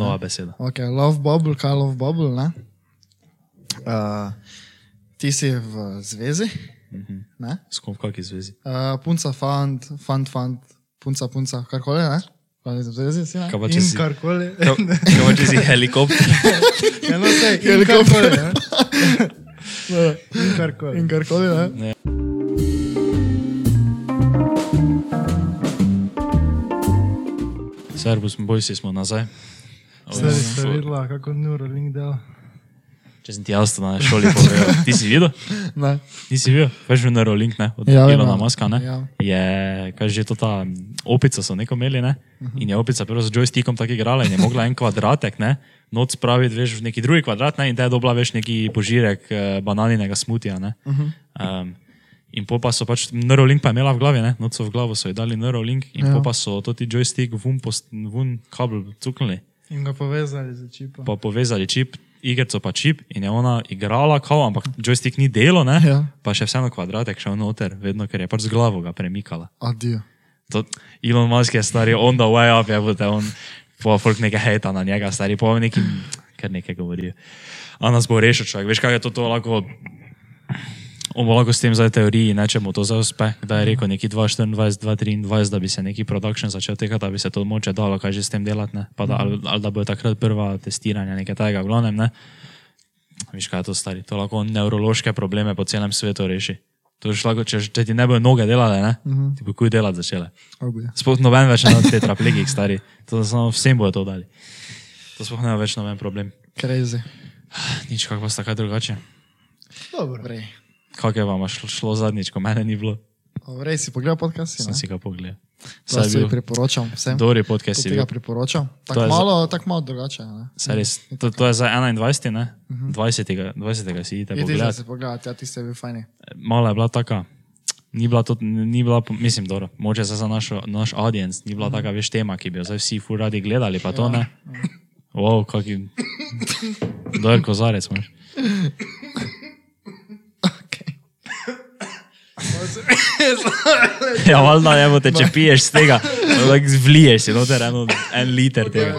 nova beseda. Ok, love bubble, kaj je love bubble, ne? Uh, ti si v zvezi, ne? S kom v kakšni zvezi? Uh, punca, fant, fant, fant, punca, punca, karkoli, ne? Zvezi, si? Kaj pa če si, karkoli. kaj, pa če si helikopter? Ja, no, sej, in Helikopter. In karkoli. In karkoli, ne? Ne. Servus, bojsi smo nazaj. Stari ste videla, kako Neuralink dela. Če sem ti jaz to na šoli povedal. Ti si videl? Ne. Nisi videl? Veš, Neuralink, ne? Od Ja, vem, Ilona ja. Maska, ne? Ja. Je, kaj že to ta opica so neko imeli, ne? In je opica prvo z joystickom tako igrala in je mogla en kvadratek, ne? Noc spraviti, veš, v neki drugi kvadrat, ne? In te je dobila, veš, neki požirek eh, bananinega smutija, ne? Um, in pa so pač, Neuralink pa imela v glavi, ne? Noc so v glavo so ji dali Neuralink in Ja. pa so to ti joystick vun, post, vun kabel cuknili In ga povezali z čipom. pa povezali čip, igrico pa čip in je ona igrala, kao, ampak joystick ni delo, ne? Ja. Pa še vseeno kvadratek šel noter, vedno, ker je pač z glavo ga premikala. Adijo. To, Elon Musk je stari on the way up, je bote on, pa folk nekaj hejta na njega, stari pa neki, kar nekaj govorijo. A nas bo rešil človek, veš kaj je to, to lahko, on bo lahko s tem zdaj teoriji, ne če mu to zdaj uspe, da je rekel neki 2024, 2023, da bi se neki production začel tekati, da bi se to moče dalo, kaj že s tem delati, ne? Pa da, ali, ali da bo takrat prva testiranja nekaj tajega, v glavnem, ne. Veš kaj je to stari, to lahko nevrološke probleme po celem svetu reši. To je šlo, če, če ti ne bojo noge delale, ne? Uh -huh. ti bo kuj delati začele. Obje. Sploh noben več ne od tetraplegik, stari. To samo vsem bojo to dali. To sploh ne bo več noben problem. Crazy. Nič, kako pa sta kaj drugače. Dobro. Vrej. Kako je vam šlo, šlo zadnjič, ko mene ni bilo, Vrej si pogledal podcast? sem si ga pogledal. Saj bil priporočam vsem. dobri podcast, je bil. priporočam. Tako je za- malo, tak malo drugače. Ne? Res, to, to je za 21, ne? 20. 20. si idete Idi zdaj pogledat. si pogledati, ja, tiste je bil fajni. Mala je bila taka. Ni bila, to, ni bila, mislim, dobro, moče se za našo, naš audience, ni bila taka, veš, tema, ki bi jo zdaj vsi fur radi gledali, pa to ne. Wow, kaki. Dober kozarec imaš. Ja, valjda je, bo te, če piješ z tega, tako vliješ si noter eno, en liter tega.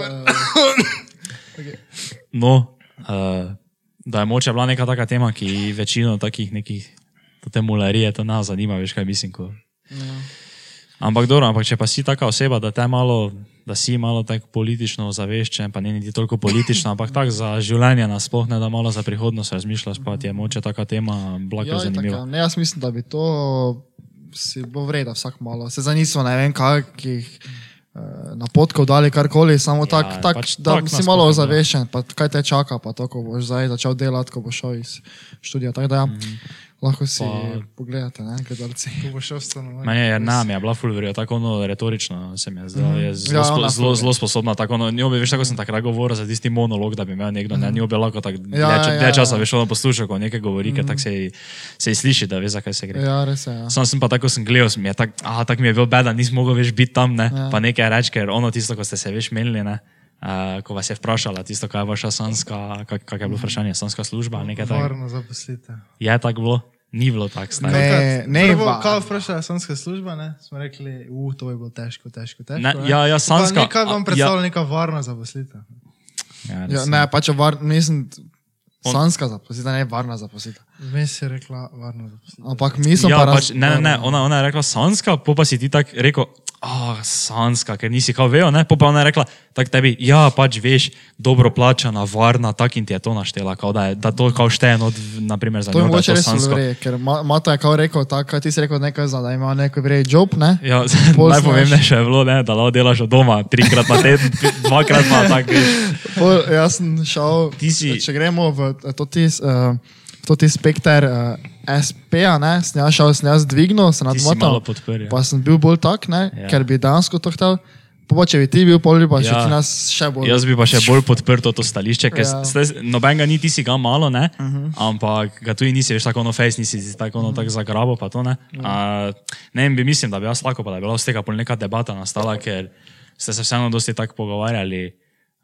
No, uh, da je moče bila neka taka tema, ki večino takih nekih, te mularije, to nas zanima, veš kaj mislim. Ko... Ampak dobro, ampak če pa si taka oseba, da te malo, da si malo tako politično ozaveščen, pa ne niti toliko politično, ampak tako za življenje nasploh, ne da malo za prihodnost razmišljaš, pa ti je moče taka tema blako Ja, zanimiva. ja. ne, jaz mislim, da bi to si bo vreda vsak malo. Se za nismo ne vem kakih eh, napotkov dali karkoli, samo Ja, tak, tak, pač da tak si malo bilo. ozaveščen, pa kaj te čaka, pa to, ko boš zdaj začel delati, ko boš šel iz študija. Tako da ja, lahko si Pa- pogledate, ne, gledalci. Ko bo šel stanovanje. Meni je nam je bila fulverija, tako ono retorično se mi je zdelo, je zelo, Ja, spo, zelo, zelo sposobna, tako ono, njo bi, veš, tako sem takrat govoril za tisti monolog, da bi imel nekdo, ne, njo bi lahko tako dlje, Ja, ja, ja, dlje ja. časa, veš, ono poslušal, ko nekaj govori, ker tako se, ji- se ji sliši, da ve, zakaj se gre. Ja, res je. Ja. Sam sem pa tako sem gledal, sem je tak, aha, tako mi je bil beda, nisem mogel več biti tam, ne, Ja. pa nekaj reči, ker ono tisto, ko ste se veš menili, ne, uh, ko vas je vprašala, tisto, kaj je vaša sanska, kak, kak je bilo vprašanje, sanska služba, ali nekaj takega. Varno zaposlite. Je tako bilo? Ni bilo tako staro. Ne, ne, Prvo, Kaj vprašala sanska služba, ne? smo rekli, uh, to je bilo težko, težko, težko. Ne, ja, ja, sanska- Pa Nekaj vam ja. predstavlja neka varna zaposlitev. Ja, Ja, ne, pač je var, mislim, On- sanska zaposlitev, ne varna zaposlitev. Vmes je rekla varna zaposlitev. Ampak mi smo ja, pa pač, ne, ne, ne, ona, ona je rekla sanska, pa si ti tako rekel, ah, sanska, ker nisi kao vejo, ne, po pa ona je rekla, tak tebi, ja, pač veš, dobro plačana, varna, tak in ti je to naštela, kao da, je, da to kao šteje, no, naprimer za To njo, da je mogoče to res sansko. vre, ker Ma- Mata je kao rekel, tako, ti si rekel, nekaj za, da ima neko vrej job, ne? Ja, Pol najpomembnejše je bilo, ne, da lahko delaš od doma, trikrat na teden, dvakrat pa tako. veš. Pol, jaz sem šel, Ti si- če gremo v to ti, uh, to ti spekter uh, SP-a, ne, sem jaz šel, sem jaz dvignil, se Ti si malo nadmotal. Ja. pa sem bil bolj tak, ne, Ja. ker bi dejansko to hotel. Pa če bi ti bil pol, pa še Ja. ti nas še bolj. Jaz bi pa še bolj podprl to stališče, ker Ja. ja. noben ga ni, ti si ga malo, ne? Uh -huh. ampak ga tudi nisi, veš, tako ono face, nisi si tako ono uh -huh. tako zagrabo, pa to ne. Uh, ne vem, bi mislim, da bi jaz lahko, pa da bi bila z tega pol neka debata nastala, ker ste se vseeno dosti tako pogovarjali.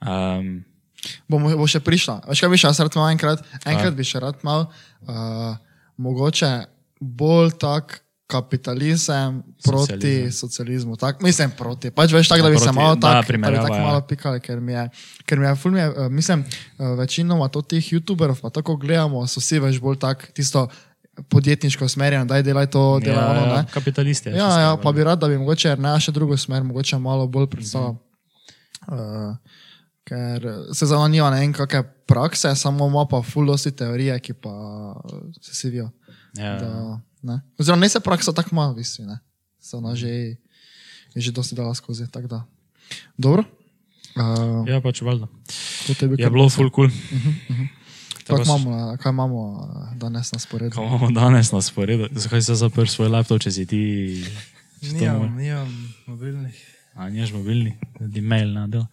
Um, Bomo, bo še prišla. Veš kaj bi še rad imel enkrat? Enkrat bi še rad imel, uh, mogoče bolj tak kapitalizem proti Socializem. socializmu. Tak, mislim, proti. Pač veš tako, da Ja, bi se proti, malo da, tako primerjava, tak ja. malo pikali, ker mi je, ker mi je, mi je, eh, mislim, eh, večinoma to teh youtuberov, pa tako gledamo, so vsi več bolj tak, tisto podjetniško usmerjeno, daj delaj to, delaj Ja, ono, ja, ne. kapitalisti. Ja, ja, pa bi rad, da bi mogoče ne še drugo smer, mogoče malo bolj predstavljal. Uh, ker se zanima ne vem, kakšne prakse, samo ima pa ful dosti teorije, ki pa eh, se sivijo. Ja, Da, ne. Oziroma, ne se praksa tako ima, v bistvu, ne. Se ona že, je že dosti dala skozi, tako da. Dobro. Uh, ja pač valjda. Je bilo full cool. Kako imamo, na- kaj imamo eh, danes na sporedu? Kaj imamo danes na sporedu? Zakaj si zaprl svoj laptop, če si ti... moj- nijam mobilnih. A nimaš mobilni, ti mail na del.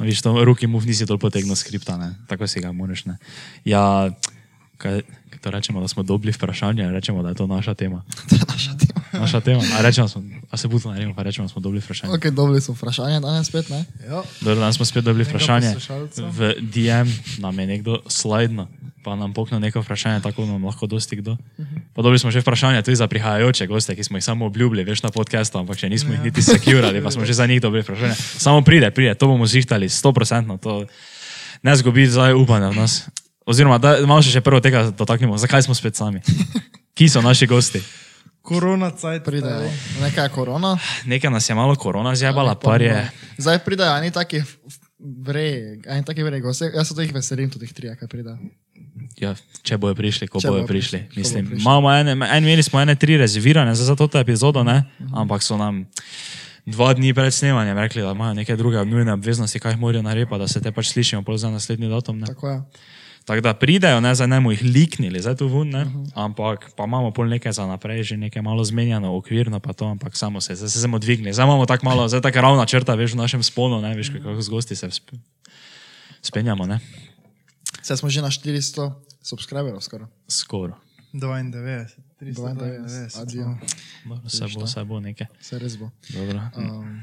Viš, to ruki mu nisi dol potegnil skripta, ne? tako si ga moraš. Ne? Ja, kaj, kaj to rečemo, da smo dobili vprašanje, rečemo, da je to naša tema. Naša tema. Naša tema. A, rečemo, smo, a se budno naredimo, pa rečemo, da smo dobili vprašanje. Ok, dobili smo vprašanje danes spet, ne? Jo, Dobro, danes smo spet dobili vprašanje. V DM nam je nekdo slajdno, pa nam poknil neko vprašanje, tako nam lahko dosti kdo. Pa dobili smo že vprašanje tudi za prihajajoče goste, ki smo jih samo obljubili, veš na podkastu, ampak še nismo jih niti sekirali, pa smo že za njih dobili vprašanje. Samo pride, pride, to bomo zihtali, sto procentno, to ne zgubi zdaj upanja v nas. Oziroma, da malo še, še prvo tega dotaknemo, zakaj smo spet sami? Ki so naši gosti? korona cajt. Pridejo. Nekaj je korona. Nekaj nas je malo korona zjebala, par je. Zdaj pridejo eni taki vrej, eni taki vrej gosti. Jaz se teh veselim, tudi teh trije, kaj pridejo. Ja, če bojo prišli, ko bojo bojo prišli. prišli, Mislim, bojo prišli. imamo ene, en, imeli smo ene tri rezervirane za, za to epizodo, ne? ampak so nam dva dni pred snemanjem rekli, da imajo neke druge nujne obveznosti, kaj jih morajo narediti, pa da se te pač slišimo za naslednji datum. Ne? Tako je. Tako da pridejo, ne, zdaj ne bomo jih liknili, zdaj tu vun, ne? ampak pa imamo pol nekaj za naprej, že nekaj malo zmenjeno, okvirno pa to, ampak samo se, zdaj se samo dvigne. Zdaj imamo tako malo, zdaj tako ravna črta, veš, v našem spolu, ne, veš, kako z gosti se sp spenjamo, ne? Zdaj smo že na 400 subscriberov skoraj. Skoro. 92, 92, 392. adijo. Dobro, Vse bo, vse bo nekaj. Se res bo. Dobro. Um,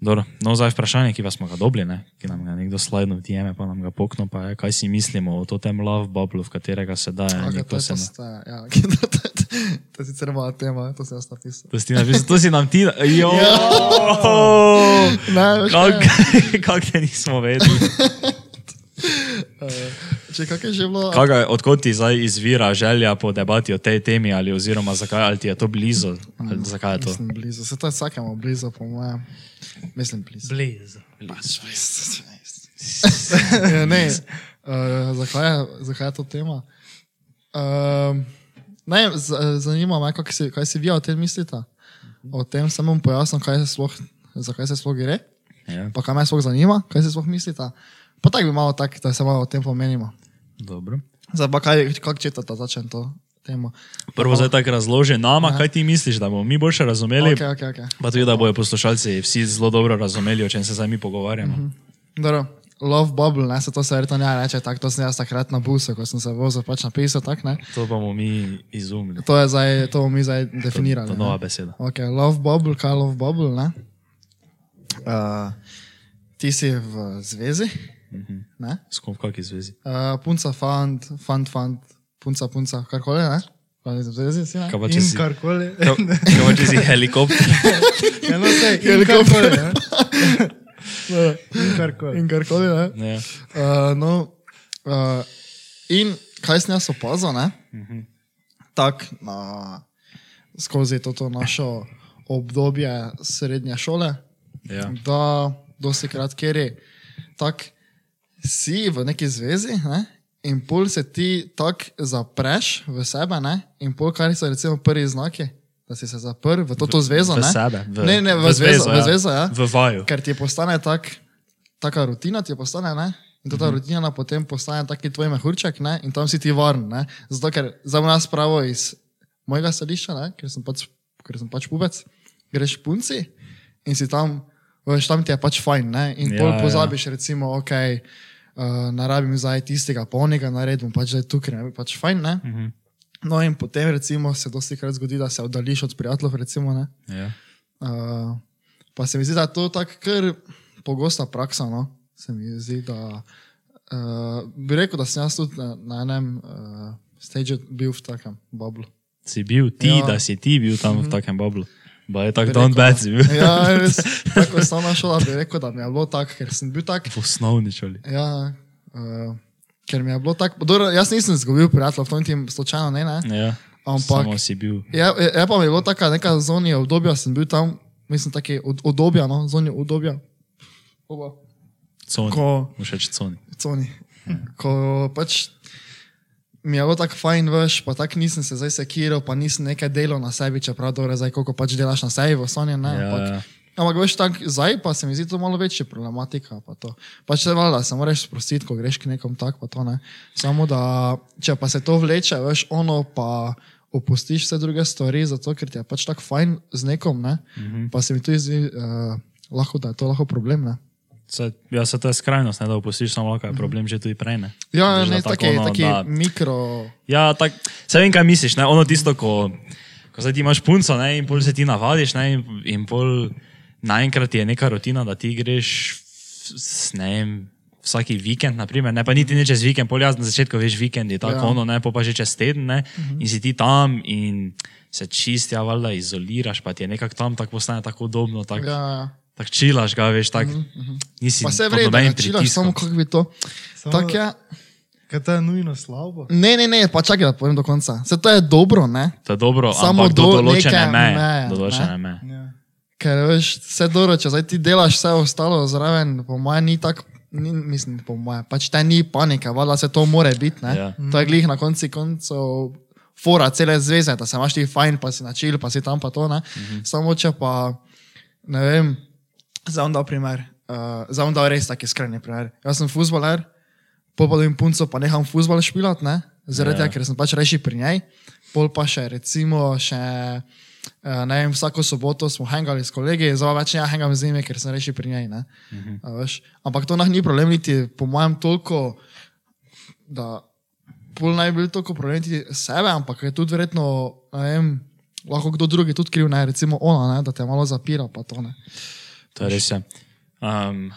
Dobro, no, zdaj vprašanje, ki vas smo ga dobili, ne? ki nam ga nekdo slajdno v DM, pa nam ga pokno, pa je, kaj si mislimo o tem love bubble, v katerega se daje. okay, neko to, se to, na- sta, ja, to, je sicer moja tema, to sem jaz napisal. To si, napisal, to si nam ti, jo, Ne, veš, kako kaj? kak te nismo vedeli. Če kak je že bilo? Kaga, odkot ti zdaj izvira želja po debati o tej temi, ali oziroma zakaj, ali ti je to blizu, ali zakaj je to? Mislim, blizu. Se to je vsakemu blizu, po mojem. Mislim, blizu. Blizu. ja, ne, uh, zakaj, je, zakaj je to tema? Uh, ne, z- zanima me, kaj si, kaj si vi o tem mislite. O tem sem vam pojasnil, kaj se sploh, zakaj se sploh gre, Ja, pa kaj me sploh zanima, kaj si sploh mislite. Pa tako bi malo tak, da se malo o tem pomenimo. Dobro. Zdaj pa kaj, kako četate, začnem to temo. Prvo zdaj tako razloži nama, kaj ti misliš, da bomo mi boljše razumeli. Ok, ok, ok. Pa tudi, da bojo poslušalci vsi zelo dobro razumeli, o čem se zdaj mi pogovarjamo. -hmm. Dobro. Love bubble, ne, se to se verjetno ne reče, tako to sem jaz takrat na busu, ko sem se vozil, pač napisal, tak ne. To bomo mi izumili. To je zdaj, to bomo mi zdaj definirali. To ne. nova beseda. Ok, love bubble, kaj love bubble, ne? Uh, ti si v zvezi, ne? S kom v kakšni zvezi? Uh, punca, fant, fant, fant, punca, punca, karkoli, ne? Zvezi si, ne? Kaj pa če In si, karkoli. kaj, kaj pa če si helikopter? Ja, no, sej, Helikopter. In karkoli. In karkoli, ne? Ne. Uh, no, uh, in kaj sem jaz opazil, ne? Tako na, skozi to našo obdobje srednje šole, Ja. da dosti krat, ker je tako, si v neki zvezi ne? in pol se ti tako zapreš v sebe, ne? in pol, kar so recimo prvi znaki, da si se zaprl v to, to zvezo. v ne? sebe, v- ne, ne, v, v zvezo, zvezo, v ja. zvezo, ja. V vaju. Ker ti postane tak, taka rutina, ti postane, ne? In ta Mhm. rutina potem postane taki tvoj mehurček, ne? In tam si ti varen, ne? Zato, ker za nas pravo iz mojega središča, ne? Ker sem pač, ker sem pač pubec, greš v punci in si tam, veš, tam ti je pač fajn, ne? In Ja, ja, pol ja. pozabiš, recimo, ok, uh, ne rabim zdaj tistega polnega narediti, pač zdaj tukaj, ne? Pač fajn, ne? Mhm. No in potem, recimo, se dosti krat zgodi, da se oddališ od prijateljev, recimo, ne? Ja. Uh, pa se mi zdi, da je to tako kar pogosta praksa. No? Se mi zdi, da uh, bi rekel, da sem jaz tudi na, na enem uh, stage bil v takem bablu. si bil, ti, Ja. da si ti bil tam v takem bablu. Ba je tako Bi don rekel, bad da- si bil. Ja, res. Tako osnovna šola bi rekel, da mi je bilo tako, ker sem bil tak. V osnovni šoli. Ja, uh, ker mi je bilo tako. Dobro, jaz nisem izgubil prijatelja, v tom tim slučajno ne, ne. Ja, Ampak- samo si bil. Ja, je, je pa mi je bilo taka neka zonja obdobja, sem bil tam, mislim, taki od, obdobja, no, zonja obdobja. Oba. Coni. Ko, Všeč coni. coni. Ko pač mi je bilo tako fajn, veš, pa tako nisem se zdaj sekiral, pa nisem nekaj delal na sebi, čeprav dobro, zdaj koliko pač delaš na sebi v osnovni, ne. Ja, ampak, ja. Ampak veš, tako zdaj pa se mi zdi to malo večja problematika. Pa to. pač se valjda, se moraš sprostiti, ko greš k nekom tak, pa to ne. Samo da, če pa se to vleče, veš, ono pa opustiš vse druge stvari, zato ker ti je pač tako fajn z nekom, ne. -hmm. Pa se mi tudi zdi, uh, lahko, da je to lahko problem, ne. Se, ja, se to je skrajnost, ne da opustiš samo lahko, je problem že tudi prej. Ne? Ja, Veš, ne, taki, ono, taki da- mikro. Ja, tak, se vem, kaj misliš. Ne? Ono tisto, ko, ko zdaj ti imaš punco ne? in pol se ti navadiš ne? in, in pol naenkrat je neka rutina, da ti greš ne vem, vsaki vikend, naprimer, ne pa niti ne čez vikend, pol jaz na začetku veš vikendi, tako Ja. ono, ne pol pa že čez teden ne? in si ti tam in se čistja, valjda izoliraš, pa ti je nekako tam tako postane tako udobno, tako Ja, ja. Tak čilaš ga, veš, tako nisi Pa se pod vrede, nobenim da čilaš, pritiskom. samo kako bi to. Samo- Tak je. Kaj to je nujno slabo? Ne, ne, ne, pa čakaj, da povem do konca. Se to je dobro, ne? To je dobro, Samo ampak do do določene meje. meje, Do določene ne. meje. Ja. Ker veš, vse dobro, če zdaj ti delaš vse ostalo zraven, po mojem ni tako, ni, mislim, po mojem, pač te ni panike, valjda se to more biti, ne? Ja. To je glih na konci koncev fora cele zveze, da se imaš ti fajn, pa si načil, pa si tam pa to, ne? Samo če pa, ne vem, zdaj bom dal primer, uh, zdaj bom dal res taki skrajni primer. Jaz sem pa dobim punco, pa neham futbol špilat, ne? Zaradi Ja. tega, ker sem pač reši pri njej, pol pa še recimo še. Uh, ne vem, vsako soboto smo hangali s kolegi, zdaj več ne ja hangam z njimi, ker sem reši pri njej. Uh -huh. Ampak to nah ni problem, niti po mojem toliko, da pol naj bi bil toliko problem niti sebe, ampak je tudi verjetno, ne vem, lahko kdo drugi tudi kriv, ne, recimo ona, ne, da te malo zapira, pa to ne. To je res. Ja. Um,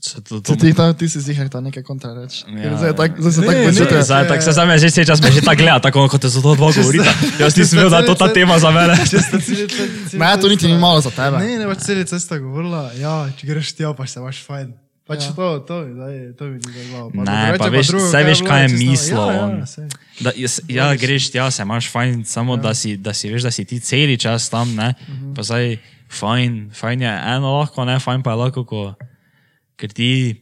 se to, to, Ti, ta, ti si zihar ta nekaj kontra reči. Ja, Ja, zdaj, tak, zdaj se Ne, tako ne, počutiš. Zdaj, tako se sami že čas me že tako gleda, tako kot te za to dva govorita. Jaz nisem vedel, da je to ta tema za mene. Ne, to niti ni malo za tebe. Ne, ne, pač celi cesta govorila, ja, če greš tja, pa se imaš fajn. Pač Ja. ja. to, to, zdaj, to mi ni zaglavo. Ne, pa veš- saj veš, kaj je mislil ja, on. Ja. Da, jaz, ja, greš tja, se imaš fajn, samo ja. da, si, da si veš, da si ti celi čas tam, ne. Mhm. Pa zdaj, fajn, fajn je eno lahko, ne, fajn pa je lahko, ko, ker ti,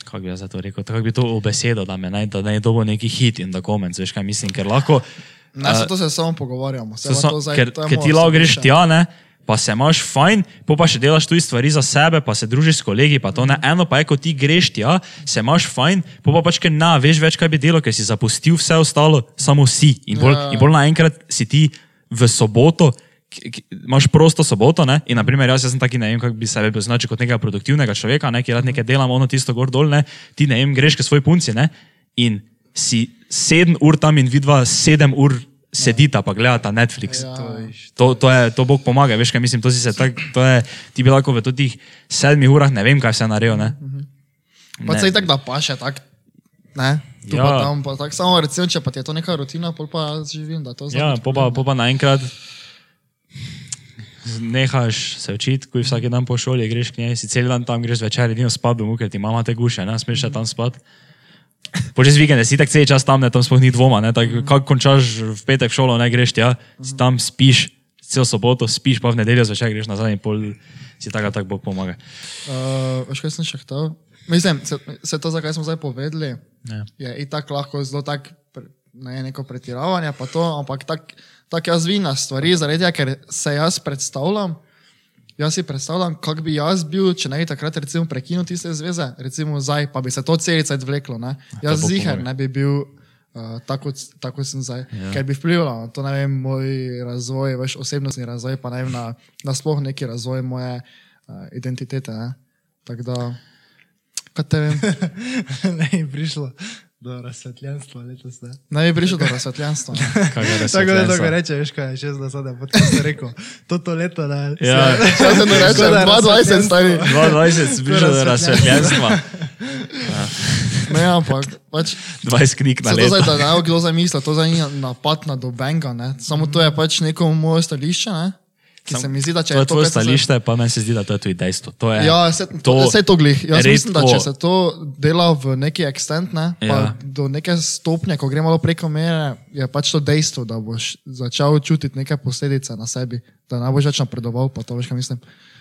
kako bi jaz to rekel, tako bi to obesedil, da me ne, da ne je dobo neki hit in da komenc, veš kaj mislim, ker lahko, Ne, se to se samo pogovarjamo. Se So, pa to zdaj- ker, to ker ti lahko greš tja, ne, pa se imaš fajn, po pa še delaš tudi stvari za sebe, pa se družiš s kolegi. pa to ne. Eno pa je, ko ti greš tja, se imaš fajn, po pa pač ker na, veš več, kaj bi delal, ker si zapustil vse ostalo, samo si. In bolj, Ja. in bolj naenkrat si ti v soboto. Imaš prosto soboto, ne? in naprimer, jaz, jaz sem taki, ne vem, kako bi sebe označil kot nekega produktivnega človeka, ne? ki rad nekaj delam, ono tisto gor dol, ne? ti ne vem, greš k svoj punci ne? in si sedem ur tam in vidva sedem ur sedita pa gledata Netflix. Ja. To, to, je, to Bog pomaga, veš, kaj mislim, to si se tak, to je, ti bi lahko v teh sedmih urah ne vem, kaj vse naredil, ne? Pa Ne. se tako da paše, tak, ne, tu ja. Ja. pa tam, pa tak, samo recimo, če pa ti je to neka rutina, pol pa živim, da to Ja, znam. po pa, po pa naenkrat nehaš se učiti, ko vsak dan po šoli greš k njej, si cel dan tam greš večer, edino spat domov, ker ti mama te guše, ne smeš še tam spat. Počeš vikende, si tako cel čas tam, ne, tam sploh ni dvoma, ne, tako kako končaš v petek šolo, ne greš tja, si tam spiš, cel soboto spiš, pa v nedeljo zvečer greš nazaj in pol si tako tak Bog pomaga. Uh, veš, kaj sem še hotel? Mislim, se, se to, zakaj smo zdaj povedali, Ja. je itak lahko zelo tak, ne neko pretiravanje, pa to, ampak tako tak jaz vidim na stvari, zaradi tega, ker se jaz predstavljam, jaz si predstavljam, kak bi jaz bil, če ne bi takrat recimo prekinil tiste zveze, recimo zdaj, pa bi se to celice vleklo, ne. Jaz bo ziher pomaga. ne bi bil uh, tako, tako sem zdaj, Ja. ja. ker bi vplivalo na to, ne vem, moj razvoj, veš, osebnostni razvoj, pa ne vem, na, na sploh neki razvoj moje uh, identitete, ne. Tako da, kaj te vem. ne prišlo do razsvetljenstva letos. Ne? Ne bi prišel do razsvetljenstva. je Tako da tako reče, veš kaj je še zdaj, podcast rekel. To to leto, ne. Ja. Če se ne reče, Tako da 22 stari. 22 si prišel do razsvetljenstva. Ja. Ne, ampak pač. 20 knjig na Se to zdaj, leto. da ne bo kdo zamislil, to zdaj ni napad na dobenga, ne. Samo to je pač neko moje stališče, ne. Ki se mi zdi, da če To je to, tvoje kar se stališče, pa meni se zdi, da to je tudi dejstvo. To je, Ja, se, to- se to glih. Jaz res mislim, da če se to dela v neki ekstent, ne, ja. do neke stopnje, ko gre malo preko mere, je pač to dejstvo, da boš začel čutiti neke posledice na sebi, da ne boš več napredoval, pa to veš, kaj mislim.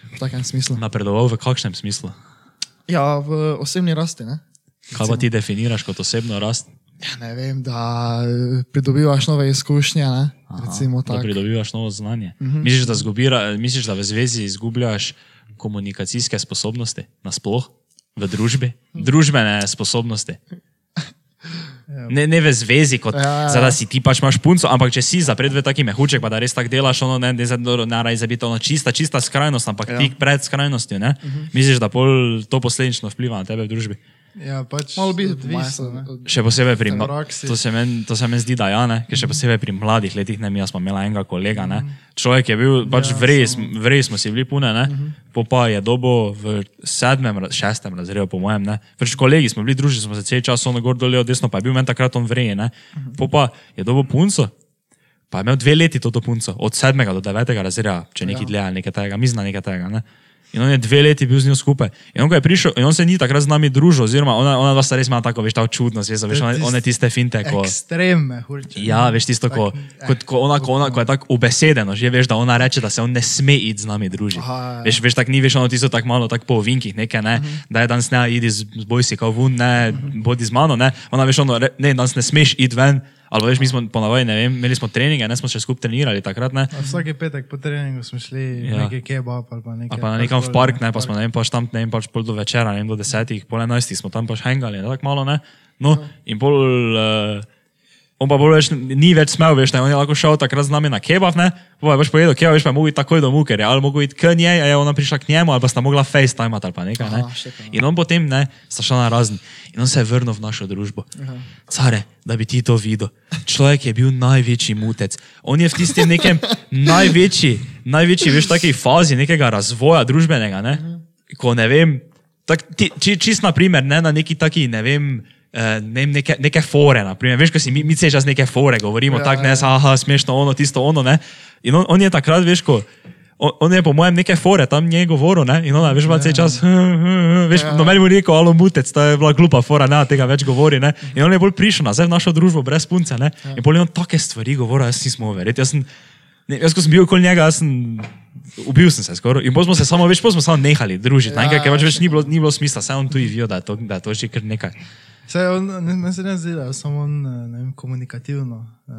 V takem smislu. Napredoval v kakšnem smislu? Ja, v osebni rasti, ne. Kaj pa ti definiraš kot osebno rast? Ja, ne vem, da eh, pridobivaš nove izkušnje, ne. Recimo Da pridobivaš novo znanje. Misliš, da, zgubira, misliš, da v zvezi izgubljaš komunikacijske sposobnosti nasploh v družbi? Družbene sposobnosti. Ne, ne v zvezi, kot Ja, ja, ja. ja, da si ti pač imaš punco, ampak če si zapred v taki mehuček, pa da res tako delaš, ono ne, ne, ne, ne raj za biti ono čista, čista skrajnost, ampak ja. tik pred skrajnostjo, ne? Uh -huh. Misliš, da pol to posledično vpliva na tebe v družbi? Ja, pač Malo bi odvisno. Še posebej pri mladih. To se meni to se meni zdi, da ja, ne? ker še posebej pri mladih letih, ne, mi smo imeli enega kolega, ne? človek je bil, pač ja, vrej, smo, vrej smo si bili pune, ne? po pa je dobo v sedmem, šestem razredu, po mojem, ne. Pač kolegi smo bili, družili smo se cel čas, ono gor dol, desno, pa je bil meni takrat on vrej, ne. Po pa je dobo punco, pa je imel dve leti to punco, od sedmega do devetega razreda, če neki dlje ali nekaj tega, da nekaj tega, ne. In on je dve leti bil z njo skupaj. In on, ko je prišel, in on se ni takrat z nami družil, oziroma ona, ona dva sta res ima tako, veš, ta čudno zvezo, veš, je one, tisto one tiste finte, ko... Ekstreme, hurče. Ja, veš tisto, ko, Tak, kot, ko, ona, ko, ona, ko je tako ubesedeno, že veš, da ona reče, da se on ne sme iti z nami družiti. Aha, ja. Veš, veš tako ni, veš, ono tisto tako malo, tako po ovinkih, nekaj, ne, da je danes ne, idi z, boj si kao vun, ne, bodi z mano, ne, ona veš, ono, re, ne, danes ne smeš iti ven, ali veš, mi smo ponavadi, ne vem, imeli smo treninge, ne smo še skupaj trenirali takrat, ne, A Vsake petek po treningu smo šli Ja. nekaj kebab ali pa nekaj. ali pa na nekam v park, ne, pa smo, ne vem, pač tam, ne vem, pač pol do večera, ne vem, do desetih, pol enajstih smo tam pač hengali, ne, tako malo, ne, no, in pol, uh, On pa bolj več, ni več smel, veš, ne, on je lahko šel takrat z nami na kebab, ne, pa je pač povedal, kebab, veš, pa je mogel iti takoj domov, ker je ali mogel iti k njej, a je ona prišla k njemu, ali pa sta mogla FaceTime ali pa nekaj, ne. Aha, In on potem, ne, sta šla na razen. In on se je vrnil v našo družbo. Care, da bi ti to videl. Človek je bil največji mutec. On je v tistem nekem največji, največji, veš, taki fazi nekega razvoja družbenega, ne, ko ne vem, tak, ti, či, čist na primer, ne na neki taki, ne vem, eh, ne neke, neke fore, naprimer. veš, ko si mi, mi se čas neke fore govorimo, Ja, ja, tako ne, ja. aha, smešno ono, tisto ono, ne. In on, on je takrat, veš, ko, on, on je po mojem neke fore tam njej govoril, ne, in ona, veš, ima cel čas, veš, Ja. no meni bo rekel, alo mutec, to je bila glupa fora, ne, tega več govori, ne. In on je bolj prišel nazaj v našo družbo brez punce, ne. In bolj je on take stvari govoril, jaz nisem mogel verjeti, jaz sem, ne, jaz ko sem bil okoli njega, jaz sem, ubil sem se skoraj. In smo se samo, potem smo samo nehali družiti, Ja, ja, ker pač ja, več ni bilo, ni bilo smisla, saj on tudi vidijo, da je to, da je to že kar nekaj. Saj on, ne, ne se ne zdi, da je samo on, vem, komunikativno eh,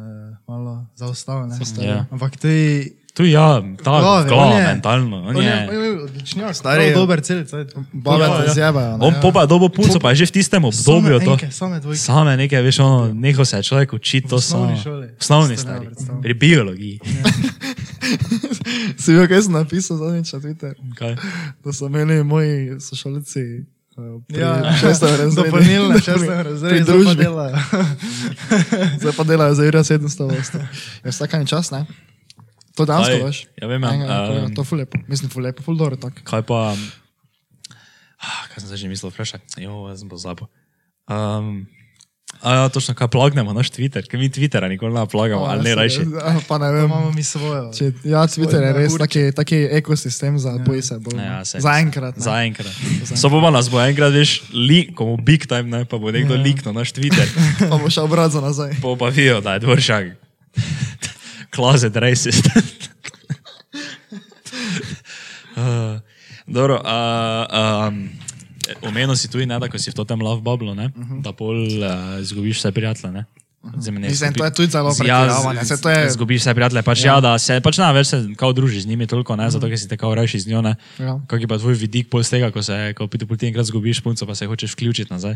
malo zaostal, ne. Ja. Ampak to je... Tu ja, ta glava, on je- mentalno. On On je, je, on je odličnjak, Stari- stari, dober cel cajt. Babe Ja, ja. zjebajo. ne. on pa je dobo punco, pa je že v tistem obdobju to. enke, same dvojke. Same nekaj, veš, ono, neho se je človek učiti to samo. osnovni stari. Pri biologiji. Si videl, kaj sem napisal zadnjič na Twitter? Kaj? Da so imeli moji sošolci eh, pri Ja. Dopolnilne Pri- šestem razredu, zdaj pa delajo. Zdaj pa delajo za Jurija 700 vrsta. Je vsakan čas, ne? To dansko, Kaj? veš? Ja, vem, ja. Enega kolega, Um, To je ful lepo. Mislim, ful lepo, ful dobro tako. Kaj pa. Ah, kaj sem zdaj že mislil, vprašaj? Jo, jaz sem pozabil. Um, a ja, točno, kaj plagnemo naš Twitter, ker mi Twittera nikoli ne plagamo, ali ne rajši. Ja, Pa ne To vem. imamo mi svojo. Če, ja, Twitter je res taki, taki ekosistem za pojse. bolj, ne. Ja, Zaenkrat. ne. Zaenkrat. So pa nas bo enkrat, veš, li, ko bo big time, ne, pa bo nekdo ja. liknil naš Twitter, Pa bo šel brat za nazaj. pa pa vijo, da je dvoršak. Closet racist. uh, dobro, uh, um, omenil si tudi, ne, da ko si v tem love bubble, ne, uh -huh. da pol uh, izgubiš vse prijatelje. Ne? Ne Mislim, skupi- to je tudi zelo Ja, pretiravanje. je- Zgubiš vse prijatelje, pač ja. ja, da se pač na več se kao družiš z njimi toliko, ne, zato ker si te kao rajši z njo, ne. Ja. Kak je pa tvoj vidik pol tega, ko se, ko piti ti enkrat zgubiš punco, pa se hočeš vključiti nazaj.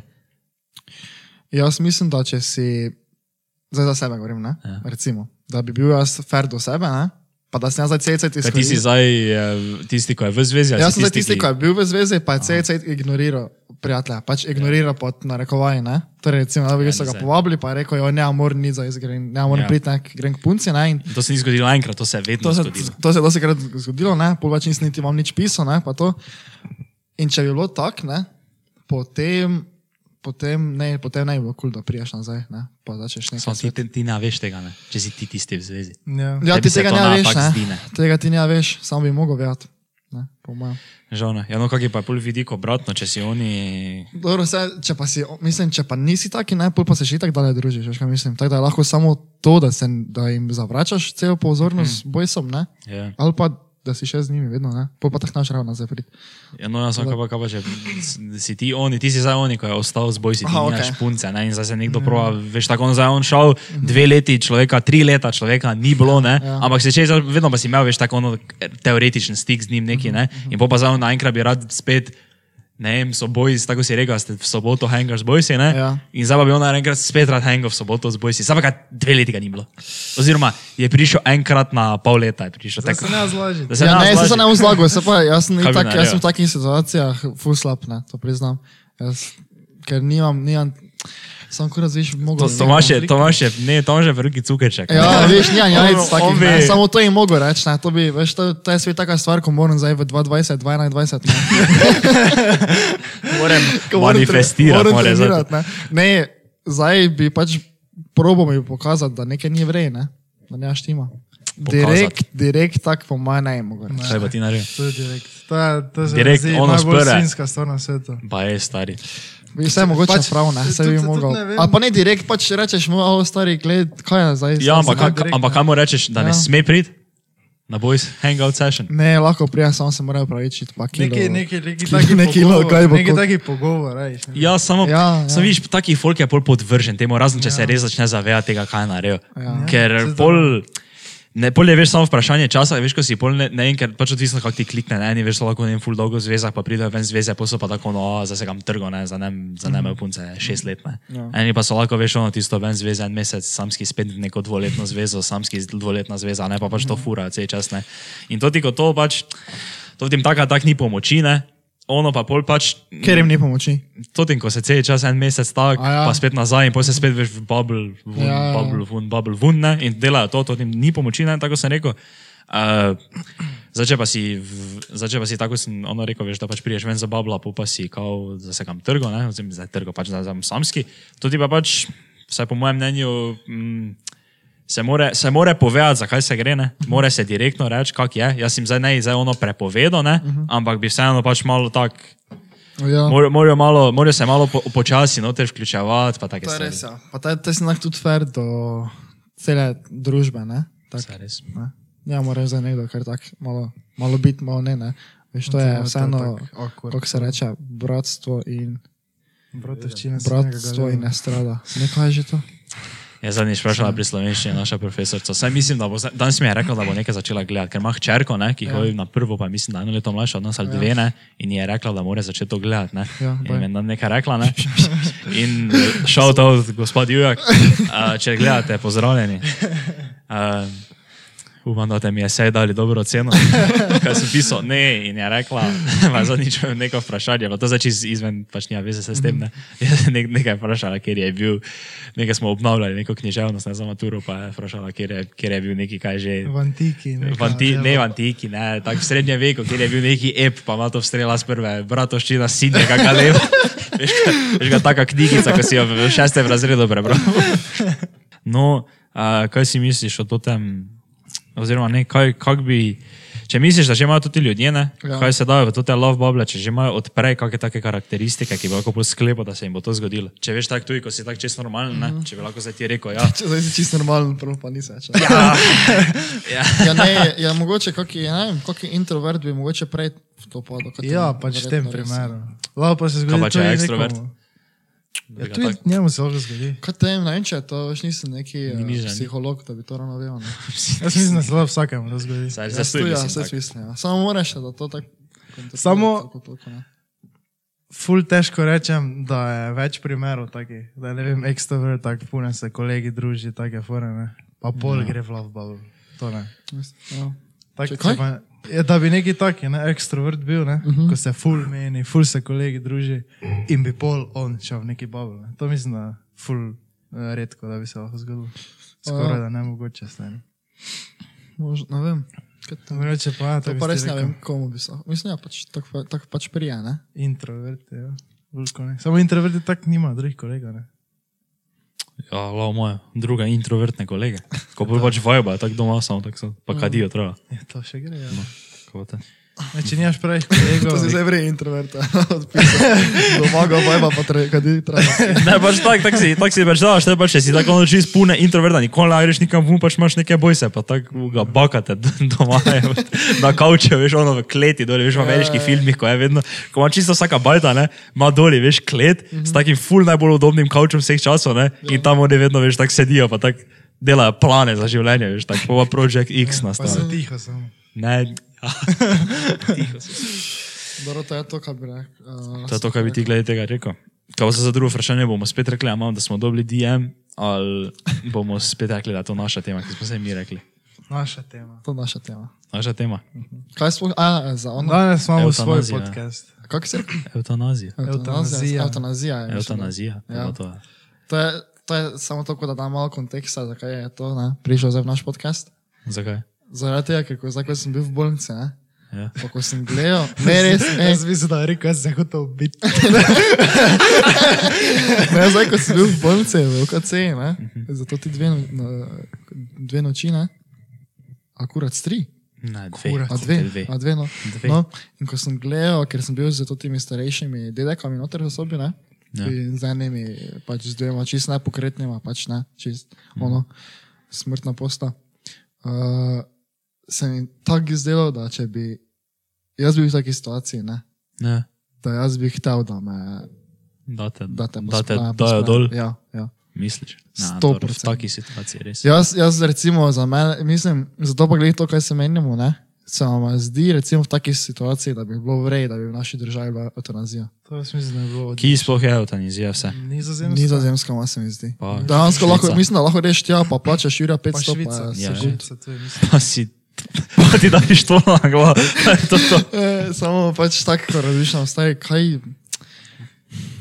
Jaz mislim, da če si, zdaj za sebe govorim, ne? Ja. recimo, da bi bil jaz fair do sebe, ne? pa da sem jaz zdaj cel Kaj ti si zdaj eh, tisti, ko je v zvezi? Jaz sem zdaj tisti, ki- ki je bil v zvezi, pa je cel ignoriral prijatelja, pač ignoriral pod narekovaji. Ne? Torej, recimo, da bi Ja, so ga povabili, pa je rekel, jo, ne, moram nič za izgrem, ne, moram Ja. priti, ne, grem k punci. Ne? In To se ni zgodilo enkrat, to se je vedno To se, zgodilo. to se je dosti krat zgodilo, ne, pol več nisem niti vam nič pisal, ne, pa to. In če bi bilo tako, ne, potem potem ne, potem ne bi bilo kul, cool, da priješ nazaj, ne? pa začneš nekaj. Samo ti, ti, ti ne veš tega, ne? če si ti tisti v zvezi. Ja. Ja, ti tega ne veš, ne? zdi, ne. Tega ti ne veš, samo bi mogel vedeti. Žal ne. Ja, no, kak je pa pol vidik obratno, če si oni. Dobro, se, če pa si, mislim, če pa nisi taki, ne, pol pa se še tako dalje družiš, veš kaj mislim. Tako da je lahko samo to, da, se, da jim zavračaš celo pozornost mm. bojsom, ne? Ja. Ali pa, da si še z njimi vedno, ne? Pol pa tako znaš ravno nazaj priti. Ja, no, jaz sem kaj pa, kaj pa, če si ti oni, ti si zdaj oni, ko je ostal z boj, si ti Aha, okej. punce, ne, in zdaj se nekdo prova, veš, tako on zdaj on šel, dve leti človeka, tri leta človeka ni bilo, ne, Ja. ampak se če vedno pa si imel, veš, tako ono teoretičen stik z njim neki, ne, in pol pa zdaj on naenkrat bi rad spet, ne vem, so boji, tako si rekel, ste v soboto hangar z bojsi, ne, Ja. in zdaj pa bi on naenkrat spet rad hangar v soboto z bojsi, zdaj pa ga dve leti ga ni bilo. Oziroma, je prišel enkrat na pol leta, je prišel Da tako. se ne zlaži. Da se Ja, ne, nas se ne vzlagal, se pa jaz bi itak, jaz sem v takih situacijah ful slab, ne, to priznam. Jaz, ker nimam, nimam, sam kurat zveš, To, mogel. Tomaš je, Tomaš je, ne, Tomaš je veliki cukerček. Ja, veš, nimam jajc On- takih, on ne, bi- samo to jim mogo reči, ne, to bi, veš, to, to je svet taka stvar, ko moram zdaj v 2020, 2021, ne. moram manifestirati. moram trenirati, ne. Ne, zdaj bi pač probo mi pokazati, da nekaj ni vrej, ne, da ne štima. Direkt, direkt tak po mojem ne mogo reči. Kaj pa ti naredil? To je direkt. To je, to je Direkt, ono najbolj sprve. svinska stvar na svetu. Pa je stari. Bi vse mogoče Pač, prav, ne, se tudi- bi mogel. ne. Ali pa ne direkt, pač rečeš mu, o stari, gled, kaj je zdaj. Ja, ampak, zna ka- direkt, ampak ne. kaj mu rečeš, da ne Ja. sme priti na boys hangout session? Ne, lahko prija, samo se mora upravičiti, pa kilo. Neki, neki, neki kilo- taki neki pogovor, lo- kaj bo neki ko- taki pogovor, rajš. ne. Ja, samo, Ja, ja, ja. samo vidiš, taki folk je pol podvržen temu, razen če ja. se res začne zavedati tega, kaj je naredil. Ja. Ker Ja, se pol, ne, pol je veš samo vprašanje časa, veš, ko si pol ne, ne ker pač odvisno, kako ti klikne, ne, veš, lahko ne vem, full dolgo v zvezah, pa pridejo ven zveze, pa so pa tako, no, zdaj se kam trgo, ne, za ne, za ne imajo punce šest let, ne. Ja. Eni pa so lahko, veš, ono tisto ven zveze, en mesec, samski spet neko dvoletno zvezo, samski dvoletna zveza, ne, pa pač to fura, cel čas, ne. In to ti, ko to pač, to tem taka tak ni pomoči, ne, ono pa pol pač, Ker jim ni pomoči. Totim, ko se cel čas en mesec tak, A ja. pa spet nazaj in potem se spet veš v bubble, vun, Ja, ja, ja, bubble, vun, bubble, vun, ne, in delajo to, to jim ni pomoči, ne, tako sem rekel. Uh, zdaj, če pa si, zdaj, če pa si tako sem ono rekel, veš, da pač priješ ven za babla, pa pa si kao, da se kam trgo, ne, oziroma zdaj trgo, pač sem samski, to ti pa pač, vsaj po mojem mnenju, mm, se more, se more povedati, zakaj se gre, ne, more se direktno reči, kak je, jaz jim zdaj ne, zdaj ono prepovedal, ne, ampak bi vseeno pač malo tak, Ja. Morajo morajo malo- morajo se malo po, počasi noter vključevati, pa To je res, ja. Pa ta, ta si lahko tudi fair do cele družbe, ne? Tak, Saj res. ne? Ja, moraš za nekdo, ker tak malo, malo biti, malo ne, ne. Veš, to je je vseeno, tako kako se reče, bratstvo in, Bratovščina se bratstvo in nekega ne. Nekaj je že to? Je zadnjič vprašala pri slovenščini naša profesorica. Saj mislim, da bo danes mi je rekla, da bo nekaj začela gledati, ker ima hčerko, ne, ki hodi na prvo, pa mislim, da eno leto mlajša od nas ali dve, ne, in je rekla, da mora začeti to gledati. Ne. Ja, in mi je nekaj rekla, ne. In šel to, gospod Jujak, uh, če gledate, pozdravljeni. Uh, Upam, da te mi je sej dali dobro oceno. Kaj sem pisal, ne, in je rekla, je zadnjič neko vprašanje, pa to zdaj iz, izven, pač nima veze se s tem, ne. Je nek, nekaj vprašala, ker je bil, nekaj smo obnavljali, neko književnost, ne za maturo, pa je vprašala, ker je, ker je bil neki, kaj že. V antiki. neka V anti, ne v antiki, ne, tako v srednjem veku, kjer je bil neki ep, pa ima to strela z prve, bratovščina, sin nekega leva. Veš, ga- veš ga taka knjigica, ko si jo v šestem razredu prebral. No, a, kaj si misliš o tem, oziroma ne, kaj, kak bi, če misliš, da že imajo tudi ljudje, ne, Ja. kaj se dajo v te love bubble, če že imajo odprej kakšne take karakteristike, ki bi lahko posklepo, da se jim bo to zgodilo. Če veš tako tudi, ko si tako čisto normalen, ne, če bi lahko zdaj ti rekel, ja. Če zdaj si čisto normalen, prvo pa nisi več. ne. Ja, ja. Ja, ne, ja, mogoče kaki, ja, ne vem, kaki introvert bi mogoče prej v to padel. kot Ja, ti pač v tem primeru. Lahko pa se zgodi. Kaj pa, če je ekstrovert? nekomu. Ja, Da tudi tako- njemu se lahko zgodi. Kaj te vem, ne vem, če to, veš nisem neki Ni uh, psiholog, da bi to ravno vedel. ne. Jaz mislim, da se lahko vsakemu to zgodi. Saj, ja, mislim, vse tako. mislim, ja. Samo moraš, da to tako. Samo- tako toliko, ne. Ful težko rečem, da je več primerov takih, da je ne vem, ekstrovert, tako pune se kolegi druži, take fore, ne. Pa pol Ja. gre v love bubble. To ne. Ja. Tak, Če če pa, je, da bi neki taki, ne, ekstrovert bil, ne, uh Mhm. -huh. ko se ful meni, ful se kolegi druži in bi pol on šel v neki bubble. Ne. To mislim, da ful eh, redko, da bi se lahko zgodilo. Skoraj da ne mogoče stane. Mož, ne vem. Reče pa, ja, To pa res ste ne rekel. vem, komu bi se. Mislim, ja, pač tako, tako pač prija, ne? Introvert, ja. Veliko ne. Samo introverti tak nima, drugih kolega, ne. Ja, lao moje, druga introvertne kolege. Ko bolj pač vajba, tako doma samo, tako so, pa kadijo treba. Ja, to še gre, ja. Ko pa če nimaš pravih kolegov, To si zdaj vrej introverta. Odpisal. Domaga, bajba pa tre, kad je treba. Ne, pač tak, tak si, tak si pač daš, te pač, si tako noči spune introverta, nikoli ne greš nikam vun, pač imaš neke bojse, pa tako ga bakate doma, je, na kauču, veš, ono v kleti, doli, veš, v ameriških filmih, ko je vedno, ko ima čisto vsaka bajta, ne, ima doli, veš, klet, s takim ful najbolj udobnim kaučem vseh časov, ne, in tam oni vedno, veš, tako sedijo, pa tako delajo plane za življenje, veš, tako pa Project X pa nastaja. tiho samo. Ne, ja. Dobro, to je to, kar bi rekel. Uh, To je to, kar bi ti glede tega rekel. Kaj se za drugo vprašanje bomo spet rekli, a imam, da smo dobili DM, ali bomo spet rekli, da je to naša tema, ki smo se mi rekli. Naša tema. To je naša tema. Naša tema. Kaj sploh, a, za ono? Danes imamo svoj podcast. Kako se reče? Eutanazija. Eutanazija. Eutanazija je. Eutanazija. Ja. Ja. To je. To je, to je samo tako, da dam malo konteksta, zakaj je to ne, prišel zdaj v naš podcast. Zakaj? Zaradi tega, ker ko, zdaj, ko sem bil v bolnici, ne, Ja. pa ko sem gledal, ne res, ej, Jaz mislim, da je rekel, jaz sem hotel biti. ne, zdaj, ko sem bil v bolnici, v OKC, ne, zato ti dve, no- dve noči, ne, akurat tri. Ne, dve. Kurat. A dve, dve. a dve, no. Dve. no. In ko sem gledal, ker sem bil z temi starejšimi dedekami noter v sobi, ne? Ja. In z enimi, pač z dvema, čist nepokretnima, pač ne, čist, Mhm. ono, smrtna posta. Uh, se mi tako izdelo, da če bi, jaz bil v taki situaciji, ne, Ne. da jaz bi hotel, da me, Da te, da te, da te pospravi- dajo dol. Ja, ja. Misliš? Sto dobro, v taki situaciji res. Jaz, jaz recimo za mene, mislim, zato pa glede to, kaj se menimo, ne, se nam zdi recimo v taki situaciji, da bi bilo vrej, da bi v naši državi bila eutanazija. To jaz mislim, da je bilo od Ki sploh je eutanazija vse? nizozemska. Nizozemska, ima se mi zdi. Pa Dejansko lahko, mislim, da lahko reš tja, pa plačaš Jurija Pa 500, Švica. pa Ja, se ja. Švica, to je mislim. Pa si, pa ti daš to na glavo. E, samo pač tako, ko razmišljam, staj, kaj,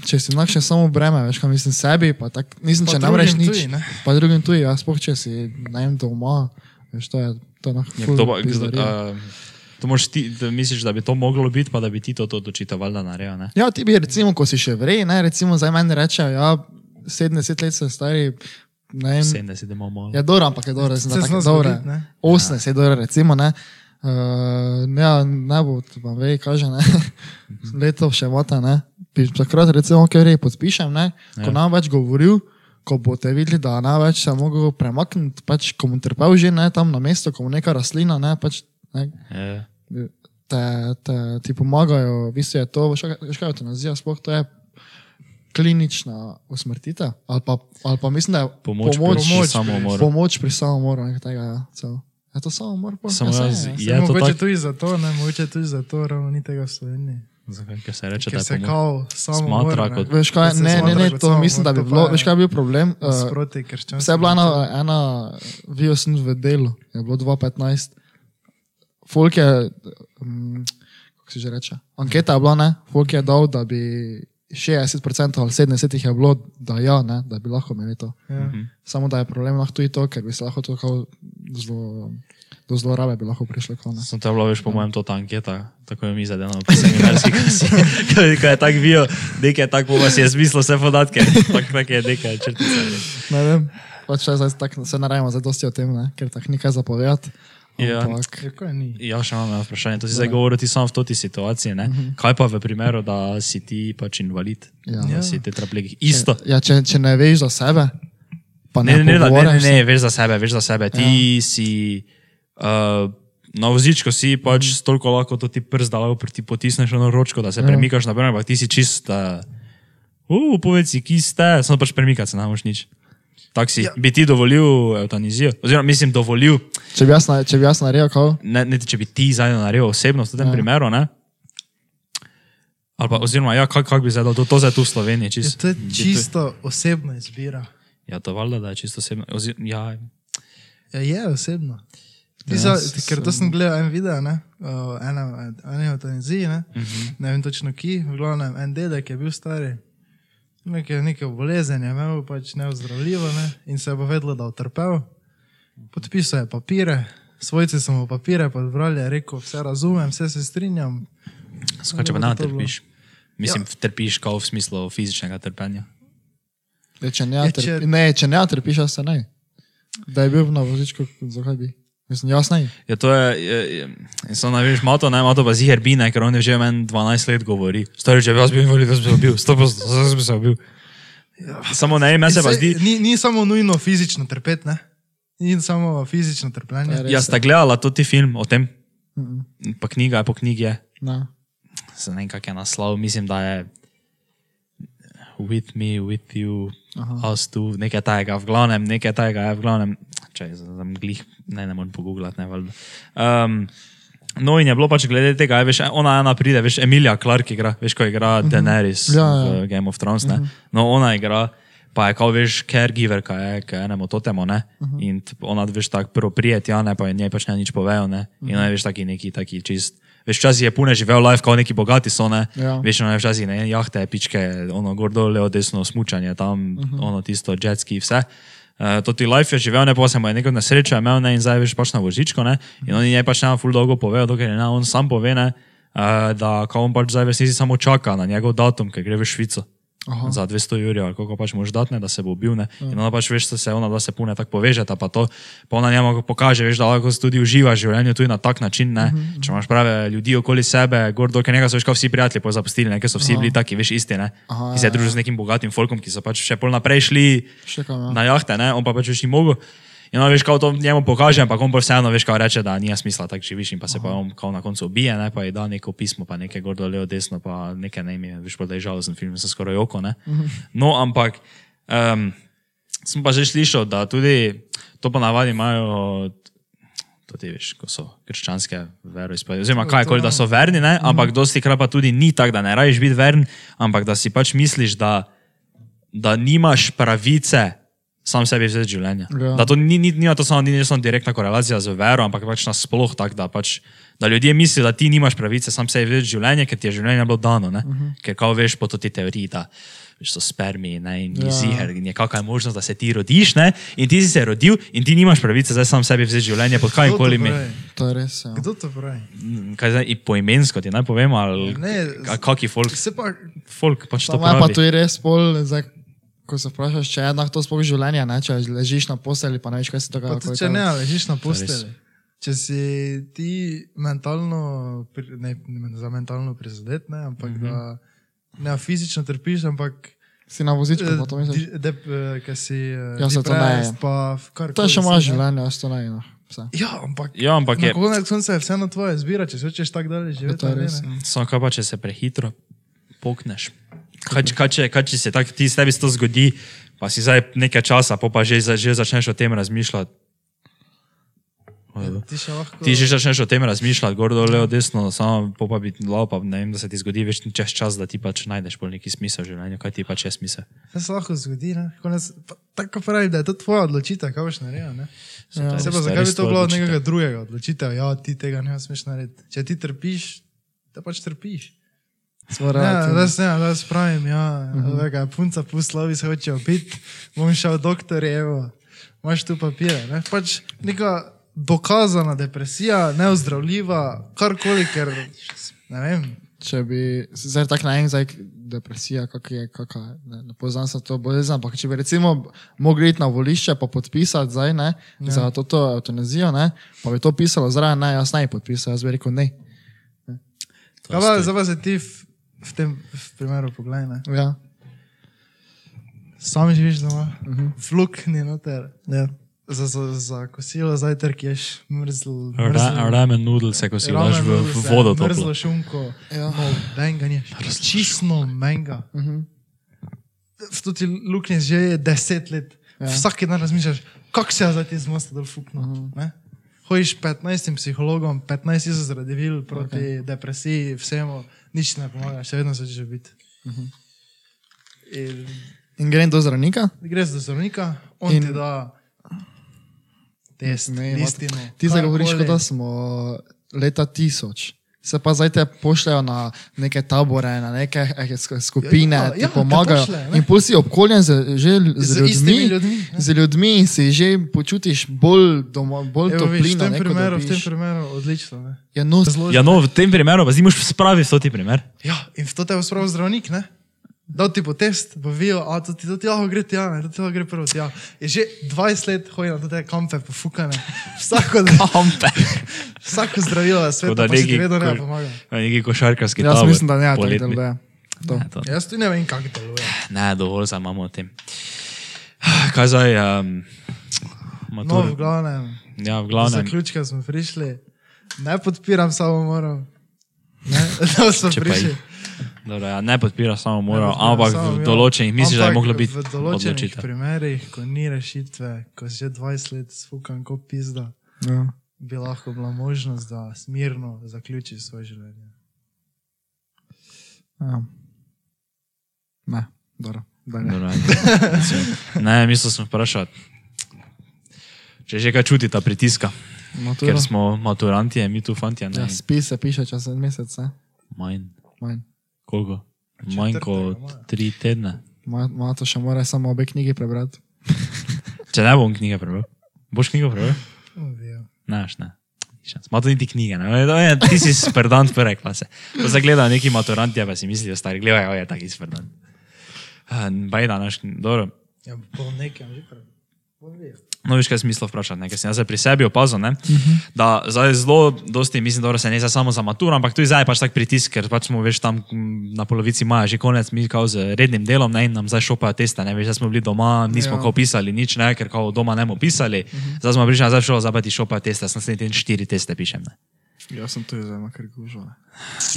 če si nakšen samo breme, veš, kaj mislim sebi, pa tak, mislim, Pa če drugim nič, tuji, ne? pa drugim tuji, ja, spoh, če si najem doma, veš, to je, to je na Ja, to, uh, to moš ti, da misliš, da bi to moglo biti, pa da bi ti to, to odločitev valjda naredil, ne? Ja, ti bi recimo, ko si še vrej, ne, recimo za meni rečejo, ja, 70 let so stari, ne vem, 70 imamo malo. Ja, dobro, ampak je dobro, da sem Se tako zna dobro. zgoditi, ne? 80 je dobro, recimo, ne. Uh, ja, ne bo, vam vej, kaže, ne. Leto še mota, ne. Takrat recimo, ker rej podpišem, ne. Ko Ja. nam več govoril, ko boste videli, da ne več se mogel premakniti, pač ko mu trpel že, ne, tam na mesto, ko mu neka rastlina, ne, pač, ne, Ja. te, te, ti pomagajo, v bistvu je to, veš kaj- veš kaj je eutanazija, sploh to je klinična usmrtitev, ali pa, ali pa mislim, da je Pomoč, pomoč, pomoč pri samomoru. pomoč pri samomoru, nekaj tega, ja, celo. Je to samomor? pol? Samo Ja, jaz- je. Je Je to mogoče tak- tudi zato, ne, mogoče tudi zato, ravno ni tega v Sloveniji. Zakaj? Ker se reče, da Ker je se pomoč. kao samo Smatra kot- Veš kaj, Da ne, ne, ne, to mislim, da bi pa bilo, veš kaj je bil problem? Uh, Sproti krščanstvu. Vse je bila ena, ena vijo sem v delu, je bilo 2015. Folk je, um, kako se že reče, anketa je bila, ne, folk je dal, da bi 60% ali 70% jih je bilo, da ja, ne, da bi lahko imeli to. Ja. Samo da je problem lahko tudi to, ker bi se lahko to kao zelo, do zlorabe bi lahko prišlo. Kao, ne. Sem to je bila, veš, po mojem, to ta anketa, tako je mi zadeno po seminarski kasi, ko je tako bil, nekaj tako pa si je zmislil vse podatke, tako tak je nekaj črtica. ne vem, pač zdaj tako se naravimo zdaj dosti o tem, ne, ker tako nekaj zapovedati. Ja. Ja. Ja, še imam eno vprašanje. To si zdaj govoril ti samo v toti situaciji. Ne? Kaj pa v primeru, da si ti pač invalid, Ja. da Ja. si tetraplegik? Isto. Ja, če, če ne veš za sebe, pa Ne, ne, ne, ne, da- ne, ne, veš za sebe, veš za sebe. Ti ja. si uh, na vozičku, si pač mm. toliko lahko to ti prst dal, ti potisneš eno ročko, da se ja. premikaš naprej, ampak ti si čist, uh, uh, povedz si, ki ste, samo pač premikati se ne moš nič. Tak si, ja. bi ti dovolil eutanizijo? Oziroma, mislim, dovolil, Če bi jaz, na- če bi jaz naredil, kao, ne, ne če bi ti zdaj naredil osebno v tem ja. primeru, ne? Ali pa, oziroma, ja, kako kak bi zdaj dal, to, to zdaj tu v Sloveniji, Ja, čisto. to je čisto osebna izbira. Ja, to valjda, da je čisto osebno. Ozir, ja, Ja, je osebno. Ti Ja, so, s- ker to sem gledal en video, ne, o ena, ene eutanaziji, ne, uh -huh. ne vem točno ki, v glavnem en dedek je bil stari, nekaj, nekaj bolezen je imel, pač neozdravljivo, ne, in se je pa vedelo, da je utrpel. Podpisal je papire, svojci so mu papire podbrali, je rekel, vse razumem, vse se strinjam. skoče pa na trpiš. Mislim, ja. trpiš kao v smislu fizičnega trpenja. Je, če ne, Je, trpi, če- ne, če ne trpiš, jaz se ne. Da je bil na vozičku, zakaj bi? Mislim, jaz ne. Ja, to je, je, je so največ mato, ne, mato pa ziher bine, ker on je že meni 12 let govori. Stari, če bi jaz bil invalid, jaz bi se bil, 100%, jaz bi se bil. Samo ne, meni se pa zdi, Ni, ni samo nujno fizično trpeti, ne? Ni samo fizično trpljenje. Je res. ja, sta gledala tudi film o tem, Mhm. pa knjiga je po knjigi je. Ne. Se ne vem, kak je naslov, mislim, da je With me, with you, Aha. us two, nekaj tajega, v glavnem, nekaj tajega je v glavnem, če sem glih, ne, ne morem pogooglati, ne valjda. Um, no in je bilo pač glede tega, veš, ona ena pride, veš, Emilia Clark igra, veš, ko igra Daenerys Ja, ja. v Game of Thrones, ne. No, ona igra, pa je kao, veš, caregiver, kaj je, kaj enemu totemu, ne. In t- ona, veš, tako prvo prijeti, ja, ne, pa njej pač ne nič povejo, ne. In ona je, veš, taki neki, taki čist. Veš, včasih je pune živel life, kot neki bogati so, ne. Ja. Veš, ono je včasih ne, jahte, pičke, ono gor dol, levo, desno, smučanje, tam, uh Mhm. -huh. ono tisto, jetski, vse. Uh, to ti life je živel, ne pa se mu je neko nesreča imel, ne, in zdaj veš pač na vozičko, ne, in oni njej pač ne ful dolgo povejo, dokler ne, on sam pove, ne, uh, da on pač zdaj v resnici samo čaka na njegov datum, ker gre v Švico. Aha. Za 200 jurjev, koliko pač moš dati, ne, da se bo bil. Ne. In ona pač veš, da se ona, da se pune tako povežeta, pa to, pa ona njemu pokaže, veš, da lahko tudi uživa v življenju tudi na tak način, ne. Če imaš prave ljudi okoli sebe, gor dol, ker njega so veš, kao vsi prijatelji po zapustili, ne, ker so vsi bili taki, veš, isti, ne. Aha, Ki se je ja, družil z nekim bogatim folkom, ki so pač še pol naprej šli Še kam, ja. na jahte, ne, on pa pač več ni mogel. In on veš, kao to njemu pokaže, ampak on pa vseeno veš, kao reče, da nima smisla tako živiš in pa se pa on kao na koncu ubije, ne, pa je da neko pismo, pa nekaj gor dol, levo, desno, pa nekaj ne ime, veš, pa da je žalosten film, sem skoraj oko, ne. No, ampak um, sem pa že slišal, da tudi to pa navadi imajo to ti veš, ko so krščanske veroizpovedi, oziroma kaj koli, da so verni, ne? ampak dosti krat pa tudi ni tako, da ne rajiš biti vern, ampak da si pač misliš, da, da nimaš pravice sam sebi vzeti življenje. Ja. Da to ni, ni, ni to samo, ni samo direktna korelacija z vero, ampak pač nasploh tako, da pač. Da ljudje mislijo, da ti nimaš pravice sam sebi vzeti življenje, ker ti je življenje bilo dano. Uh -huh. Ker kao veš po ti teoriji, da veš, so spermi ne, in Ja. ja. ziger in je kakšna možnost, da se ti rodiš ne, in ti si se rodil in ti nimaš pravice zdaj sam sebi vzeti življenje pod to kajkoli mi. pravi? To je res. Ja. Kdo to pravi? Kaj zdaj i poimensko ti naj povem, ali Ne, a kaki folk, Se pa, folk pač to Samo je pa pravi. to je res pol, zdaj, ko se vprašaš, če je enak to sploh življenje, ne? če ležiš na posteli, pa ne veš, kaj se dogaja. pa če ne, ležiš na res. posteli. Če si ti mentalno, ne, ne za mentalno prizadet, ne, ampak mm -hmm. da ne fizično trpiš, ampak Si na vozičku, pa to eh, misliš. di- dep, eh, ker si eh, Ja, se to ne je. pa To je še moje življenje, jaz to ne. No. Vse. Ja, ampak, Ja, ampak na je, konec konca je vseeno tvoja izbira, če se hočeš tako dalje živeti. samo kaj pa, če se prehitro pokneš. Kaj, kaj, če, kaj če se tak, ti tebi se to zgodi, pa si zdaj nekaj časa, pa, pa že, že začneš o tem razmišljati. Ti še lahko. Ti že začneš o tem razmišljati, gor dol, levo, desno, samo pa biti lao, pa ne vem, da se ti zgodi več čez čas, da ti pač najdeš bolj neki smisel v življenju, kaj ti pač je smisel. To se lahko zgodi, ne? Konec, pa, tako pravi, da je to tvoja odločitev, kaj boš naredil, ne? Ja. Se pa zakaj bi to bilo od nekega drugega odločitev? Ja, ti tega ne smeš narediti. Če ti trpiš, da pač trpiš. Smo Ja, relativni. da se ne, da se pravim, ja, uh -huh. punca puslovi se hočejo piti, bom šel doktor, evo, imaš tu papire, ne? Pač neka dokazana depresija, neozdravljiva, karkoli, ker, ne vem, Če bi, zdaj tako naenkrat, zdaj depresija, kak je, kaka, ne, ne poznam se to bolezen, ampak če bi recimo mogli iti na volišče pa podpisati zdaj, ne, ja. za to, to eutanazijo, ne, pa bi to pisalo zraven, ne, jaz ne bi podpisal, jaz bi rekel ne. kaj pa, zdaj pa se ti v, tem v primeru pogledaj, ne? Ja. Sam živiš doma, uh Mhm. -huh. fluk ni noter. Ja. Za, za, za kosilo zajtrk ješ mrzl. Ra, ramen noodle, ko si ramen daš v, v noodles, vodo ja, toplo. Mrzlo šunko, Ja. no, ni. Čisto menga. Uh -huh. V toti luknji že je deset let. Ja. Ja. Vsak dan razmišljaš, kako se je zdaj ti zmosta dol fukno. Uh Mhm. -huh. Hojiš 15 psihologom, 15 tisoč zdravil proti okay. depresiji, vsemu, nič ne pomaga, še vedno se že biti. Uh Mhm. -huh. In grem do zdravnika, Greš do zdravnika, on In- In... ti da test, Ne, listino. ti zdaj govoriš, karkoli. kot da smo leta tisoč. Se pa zdaj te pošljajo na neke tabore, na neke eh, sk- skupine, Ja, ja, ti ja, pomagajo. te pošljejo, ne. in pol si obkoljen z, že z, Z ljudmi, ljudmi, ja. z ljudmi in si že počutiš bolj, doma, bolj Evo, viš, v toplino. tem primeru, v dobiš. tem primeru odlično. Ne? Ja, no. Ja, no, v tem primeru pa zdaj moš spraviti to ti primer. Ja, in v to te bo spravil zdravnik, ne? Dal ti bo test, bo videl, a to ti, to ti lahko gre tja, ne, to ti lahko gre prvo tja. Je že 20 let hodi na te kampe pofukane. Vsako, Kampe. vsako zdravilo na svetu, da ti neki vedno ne pomaga. Neki košarkarski jaz tabor mislim, da ne, tako poletni. deluje. To. Ne, to- Jaz tudi ne vem, kako deluje. Ne, dovolj zdaj imamo o tem. Kaj zdaj? Um, No, matur, v glavnem, ja, v glavnem. zaključka smo prišli. Ne podpiram samomorov. Ne, da smo Če pa prišli. Dobro, ja, ne podpira samo mora, Ne podpiram ampak samo, v določenih misliš, da je moglo biti V določenih odločitev. primerih, ko ni rešitve, ko si že 20 let sfukan kot pizda, Ja. bi lahko bila možnost, da smirno zaključiš svoje življenje. Ja. Ne, dobro. ajde. Ne, mislil sem vprašati. Če že kaj čuti ta pritiska, Maturo. ker smo maturanti, mi tu fanti, ne? Ja, spis se piše čez en mesec, ne? Manj. Manj. Koliko? Manj kot tri tedne. Ma- Mato še mora samo obe knjigi prebrati. Če ne bom knjige prebral. Boš knjigo prebral? Uvijo. Ne, veš, ne. Ima to niti knjige. Ne? To je- Ti si sperdant prve klase. Ko zagledajo neki maturanti, pa si mislijo, stari, gledajo, je taki sperdant. Bajda, naš, dobro. Ja, po nekem že prej. No, veš, kaj smisla vprašati, ne? ker sem jaz zdaj pri sebi opazil, ne? da zdaj zelo dosti, mislim, da se ne zdaj samo za maturo, ampak tudi zdaj je pač tak pritisk, ker pač smo veš tam mm, na polovici maja, že konec, mi kao z rednim delom, ne, in nam zdaj šopajo teste, ne, veš, zdaj smo bili doma, nismo Ja. kao pisali nič, ne, ker kao doma ne bomo pisali, zdaj smo prišli nazaj v šolo, zdaj pa ti šopajo teste, jaz naslednji teden štiri teste pišem, ne. Jaz sem tu zdaj, ker gužo.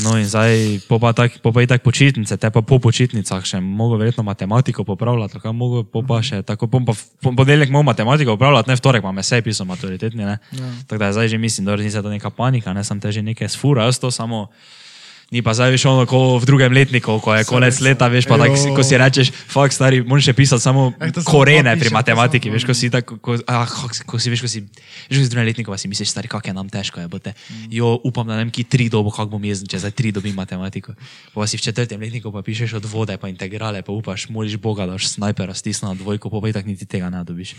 No in zdaj, po pa, tak, po pa tak počitnice, te pa po počitnicah še mogo verjetno matematiko popravljati, tako mogo po pa še, tako po, pa v ponedeljek mogo matematiko popravljati, ne v torek imam vse pisal maturitetni, ne. Ja. Tako da zdaj že mislim, da ni se to neka panika, ne sem te že nekaj sfura, jaz to samo. Ni pa zdaj, veš, ono, ko v drugem letniku, ko je konec leta, veš, pa tak, si- ko si rečeš, fakt, stari, moraš še pisati samo Eh, korene pri piše, to matematiki, veš, ko si tako, ko, ah, ko si, veš, ko si, že v drugem letniku pa si misliš, stari, kako je nam težko, je, bote, jo, upam, da vem, ki tri dobo, kako bom jezen, če zdaj tri dobim matematiko. Pa si v četrtem letniku pa pišeš od vode, pa integrale, pa upaš, moliš Boga, da boš snajpera stisnil na dvojko, pa itak niti tega ne dobiš.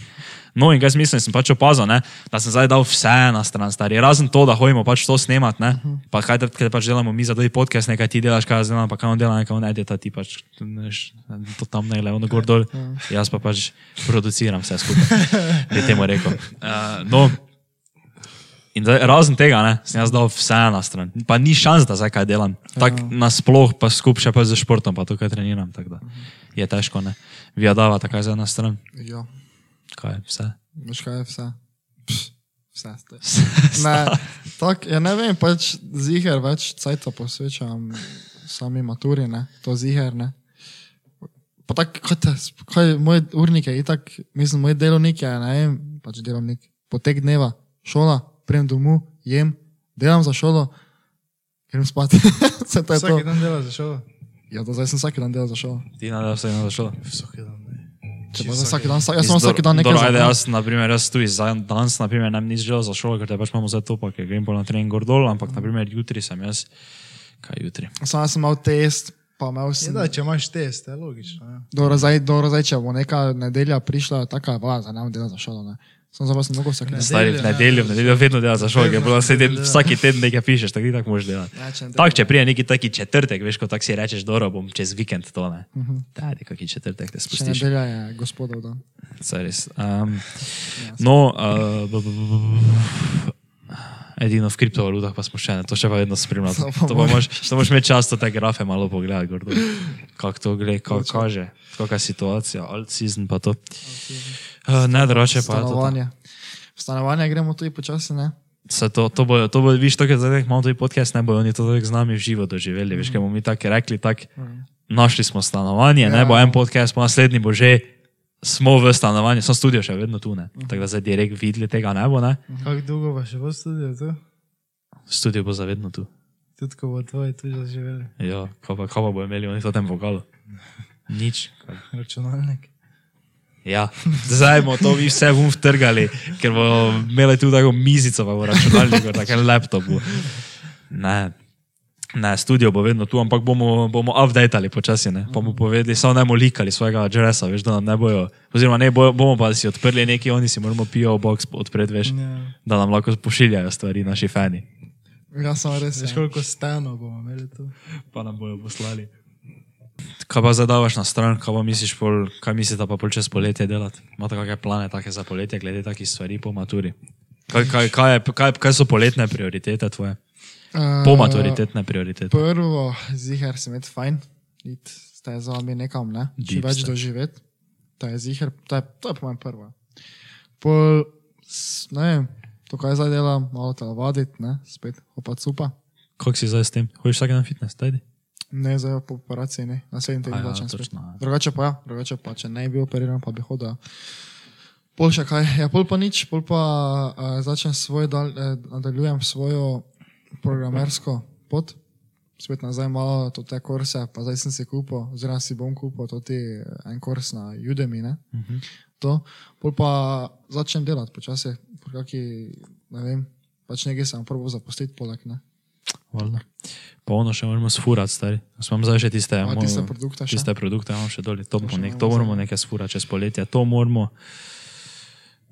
No in kaj mislim, sem pač opazil, ne, da sem zdaj dal vse na stran, stari, razen to, da hodimo pač to snemat, ne, pa kaj, kaj pač delamo mi za tudi podcast, nekaj ti delaš, kaj delam, pa kaj on dela, nekaj on edita, ti pač, veš, to tam ne le, ono gor dol, jaz pa pač produciram vse skupaj, bi temu rekel. Uh, no, In zdaj, razen tega, ne, sem jaz dal vse na stran. Pa ni šans, da zdaj kaj delam. Tako nasploh, pa skupaj še pa z športom, pa tukaj treniram. tako da Je težko, ne. Vi ja dava tako zdaj na stran. Ja, Kaj je vse? veš kaj je vse? Pš, Vse ste. Ne, tak, ja ne vem, pač ziger več cajta posvečam sami maturi, ne, to ziger, ne. Pa tak, kaj, te, kaj moj urnik je, itak, mislim, moj delovnik je, ne vem, pač delovnik, potek dneva, šola, prijem domov, jem, delam za šolo, grem spat. Vsak dan dela za šolo. Ja, do zdaj sem vsak dan delal za šolo. Ti na da vse na zašlo. Vsak dan. Če pa Čisto vsak dan, jaz sem vsak dan nekaj Dobro, za ajde, jaz, na primer, jaz tu za danes, na primer, ne bi nič želel za šolo, ker te pač imamo za to, pa ker grem pol na trening gor dol, ampak na primer jutri sem jaz. Kaj jutri? Sam sem imel test, pa imel Je, sem. da, če imaš test, je logično. Ja. Dobro, zdaj, dobro, zdaj, če bo neka nedelja prišla, taka vaza, ne bom delal za šolo. Ne. Sem za vas mnogo vsak dan. Stari, v Nedeljo, v nedeljo vedno dela za vse teden, vedno, ja. vsak teden nekaj pišeš, tako tako možeš delati. Ja, če ne Tak, če prije neki taki četrtek, veš, ko tak si rečeš, dobro, bom čez vikend to, ne. Mhm. Daj, kaki četrtek te spustiš. nedelja je gospodov dan. Res. Um, no, uh, edino v kriptovalutah pa smo še ne, to še pa vedno spremljamo. To moš, to moš imeti čas, te grafe malo pogledati. Kako to gre, kako kaže, kakšna situacija, alt season pa to. Uh, ne, drugače pa je. Stanovanje. V stanovanje gremo tudi počasi, ne? Se to, to bo, to bo, viš, to, ker zdaj imamo tudi podcast, ne bojo oni to z nami v živo doživeli, veš, ker bomo mi tako rekli, tako našli smo stanovanje, ne Ja. bo en podcast, pa naslednji bo že, smo v stanovanju, sem studio še vedno tu, ne. Tako da zdaj direkt videli tega ne bo, ne. Kako dolgo pa še bo studio tu? Studio bo zavedno tu. Tudi ko bo tvoji tu zaživeli. Ja, kaj pa, kaj pa bo imeli oni v tem vokalu? Nič. Računalnik. Ja, zdaj bomo to mi vse vum vtrgali, ker bomo imeli tu tako mizico, pa bo računalnik, tako en laptop. Bo. Ne, Ne, studio bo vedno tu, ampak bomo, bomo updatali počasi, ne? pa bomo povedali, samo ne bomo likali svojega adresa, veš, da nam ne bojo, oziroma ne bojo, bomo pa si odprli neki, oni si moramo PO box odpreti, veš, Ja. da nam lahko pošiljajo stvari naši fani, Ja, sem res. Veš, koliko stanov bomo imeli tu. pa nam bojo poslali. Kaj pa zadavaš na stran, kaj pa misliš, pol, kaj mislite pa pol čez poletje delati? Imate kakšne plane take za poletje, glede takih stvari po maturi? Kaj, kaj, kaj, je, kaj, kaj so poletne prioritete tvoje? Po Eh, maturitetne prioritete. Prvo, zihar se imeti fajn, iti ste za vami nekam, ne? Če več doživeti, to je zihar, to je, to je po mojem prvo. Pol, ne vem, to kaj zdaj delam, malo telovaditi, ne, spet hopat supa. Kako si zdaj s tem? Hojiš vsak dan fitness, tajdi? Ne, zdaj po operaciji ne, naslednji teden ja, spet. točno, ja. Drugače pa ja, drugače pa, če ne bi operiran, pa bi hodil. Pol še kaj, ja, pol pa nič, pol pa uh, začnem svoj, dal, eh, nadaljujem svojo programersko pot. Spet nazaj malo to te kurse, pa zdaj sem si kupil, oziroma si bom kupil tudi en kurs na Udemy, ne? Uh -huh. To, pol pa začnem delati počasi, po kaki, ne vem, pač nekaj sem probo zapustiti poleg, ne? Valjda. Pa ono še moramo sfurati, stari. Imam zdaj še tiste, A, mo- tiste produkte še? Tiste produkte imam še dolje. To, še nek, imamo to moramo nekaj sfurati čez poletje. To moramo.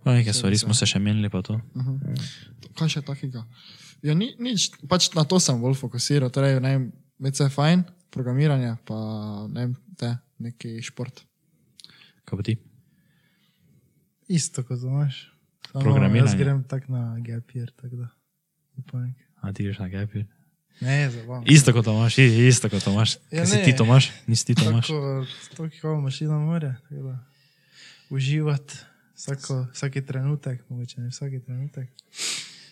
Pa neke stvari smo se še menili pa to. kaj še takega. Ja, ni, nič, pač na to sem bolj fokusiral, torej, ne vem, med se je fajn, programiranje, pa ne vem, te, neki šport. Kaj pa ti? Isto kot. Samo Programiranje. Jaz grem tak na year, tako da. A ti greš na gapir? Ne, zabavam. Isto kot Tomaš, isto kot Tomaš. Ja, Kaj si ti Tomaš? Nisi ti Tomaš. Kao mašina more, tako da uživati vsako, vsaki trenutek, mogoče ne vsaki trenutek.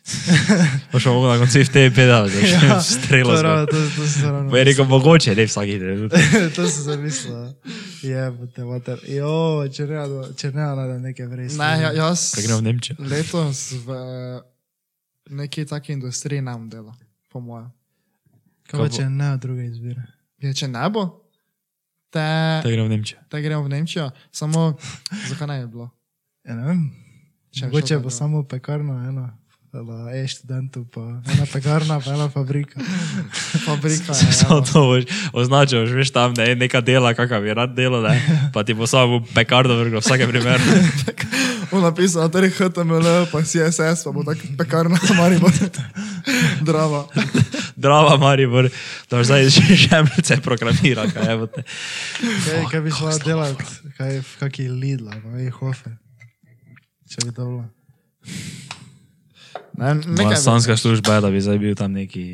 Pa še mogo na koncu v tebi pedal, da Ja, še strelo to, to, to se ravno Pa je rekel, mogoče, ne vsaki trenutek. to sem zamislil. Je, te mater. Jo, če ne, če ne, da nekaj vres. Ne, ja, jaz Kaj gremo v Nemčijo? letos v neki taki industriji nam dela, po mojem. Kaj pa če ne, druge izbire. Ja, če ne bo, te, Da gremo v Nemčijo. te gremo v Nemčijo, samo zakaj ne je bilo? Ja, ne vem. Če Mogoče šel bo samo pekarna, ena. Da, je študentov, pa ena pekarna, pa ena fabrika. Fabrika je. Samo evo. to boš označil, boš veš tam, da je neka dela, kakav bi rad delal, ne? pa ti bo samo pekarno vrglo, vsake primer. On napisal, da je HTML, pa CSS, pa bo tako pekarna, marimo. Drama. Drava, Maribor, da zdaj že žemljice programira, kaj je. Kaj, kaj bi šla delati, kaj, v kaki Lidl, pa je hofe. Če bi to bilo. Ne, Moja nekaj stanska služba je, da bi zdaj bil tam neki,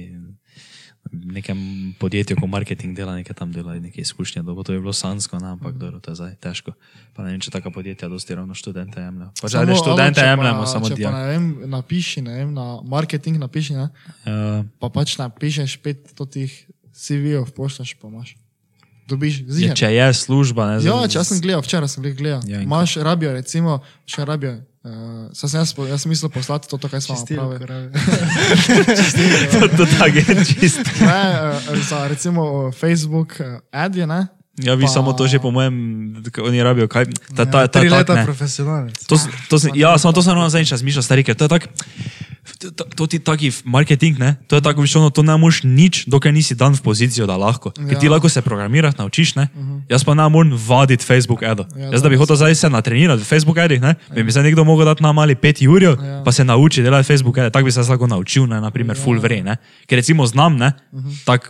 nekem podjetju, ko marketing dela, nekaj tam dela, neke izkušnje, da bo to je bilo sansko, ne, ampak dobro, to je zdaj težko. Pa ne vem, če taka podjetja dosti ravno študente jemljajo. Pa Samo, ne študente jemljamo, samo dijak. ne vem, napiši, ne vem, na marketing napiši, ne, Ja, pa pač napišeš pet totih CV-ov, pošljaš pa imaš. Dobiš, Ja, ziger. če je služba, ne Ja, zdaj- če sem gledal, včeraj sem gledal. Ja, Ja, in Imaš rabijo, recimo, še rabijo. Uh, sem jaz, jaz sem mislil poslati to, to kaj smo napravili. to, to tako je čisto. Ne, uh, za recimo Facebook uh, ad je, ne? Ja, vi Pa- samo to že po mojem, oni rabijo, kaj, ta, ta, ta, Tri ta, leta ne. profesionalec. To, to sem, ja, samo to sem ravno zadnjič razmišljal, stari, ker to je tako, to, to, to ti taki marketing, ne, to je tako, viš, ono, to ne moš nič, dokaj nisi dan v pozicijo, da lahko. Ker ti Ja. lahko se programirati naučiš, ne, jaz pa ne morem vaditi Facebook edo. Ja, Jaz da bi to hotel zdaj se natrenirati v Facebook edih, ne, bi mi se nekdo mogel dati na mali pet jurjev, Ja. pa se nauči delati Facebook ede, tako bi se lahko naučil, ne, naprimer, full vre, ne. Ker recimo znam, ne, tak,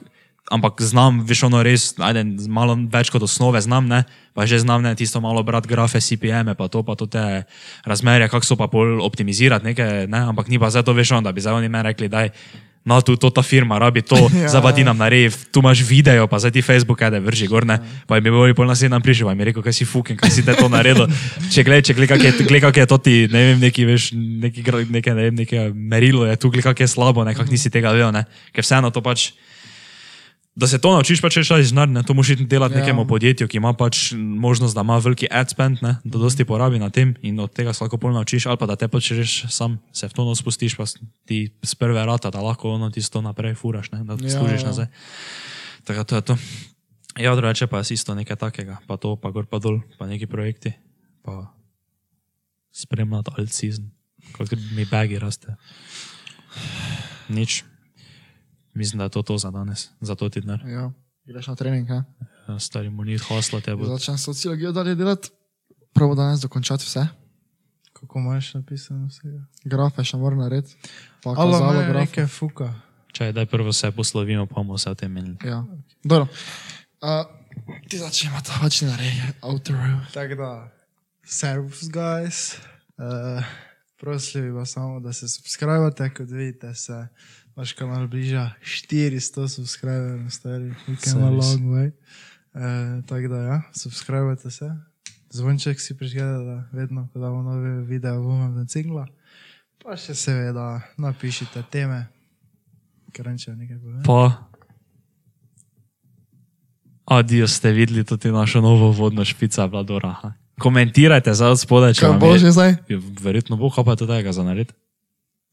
ampak znam, veš, ono res, ajde, malo več kot osnove znam, ne, pa že znam, ne, tisto malo brat grafe, CPM, pa to, pa to te razmerje, kako so pa pol optimizirati, nekaj, ne, ampak ni pa zdaj to, veš, ono, da bi zdaj oni meni rekli, daj, no, tu to ta firma rabi to, Ja, zdaj pa ti ja. nam naredi, tu imaš video, pa zdaj ti Facebook, ajde, vrži gor, ne, pa bi bili pol naslednji dan prišel, pa mi je rekel, kaj si fucking, kaj si te to naredil, če gledaj, če gledaj, kak je, gled, kak je to ti, ne vem, neki, veš, neki, neke, ne vem, neke merilo je tu, gled, kak je slabo, nekak nisi tega vedel, ne, ker vseeno to pač, Da se to naučiš, pa če šel iznar, ne, to moraš delati Ja. nekemu podjetju, ki ima pač možnost, da ima veliki ad spend, ne, da dosti porabi na tem in od tega se lahko pol naučiš, ali pa da te pač reš sam, se v to no spustiš, pa ti z prve rata, da lahko ono tisto naprej furaš, ne, da Ja, služiš ja. nazaj. Tako to je to. Ja, drugače pa je isto nekaj takega, pa to, pa gor pa dol, pa neki projekti, pa spremljati alt season, kot mi bagi raste. Nič. Mislim, da je to to za danes, za to ti denar. Ja. Greš na trening? Ja, Stari mu ni hasla te bo. Začnem sociologijo dalje delati. Prvo danes dokončati vse. Kako imaš napisano vsega? Grafe še moram narediti. Kazalo ima grafe. neke fuka. Čaj, daj prvo se poslovimo, pa bomo se o tem menili. Ja. Dobro. Uh, ti začnemo to, pač ne naredi. Outro. Tako da, servus, guys. Uh, prosim bi vas samo, da se subskrbite, kot vidite, se vaš kanal bliža 400 subscriberjev, stari, we came a Service. long way. Uh, tako da, ja, subskrbite se. Zvonček si prižgete, da vedno, ko damo nove videe, bomo na cingla. Pa še seveda napišite teme, ker če nekaj povem. Pa. Adijo ste videli tudi našo novo vodno špico, Vladora. Komentirajte zdaj od spodaj, če vam bo že zdaj? Ja, Verjetno bo, kaj pa je to tega za narediti.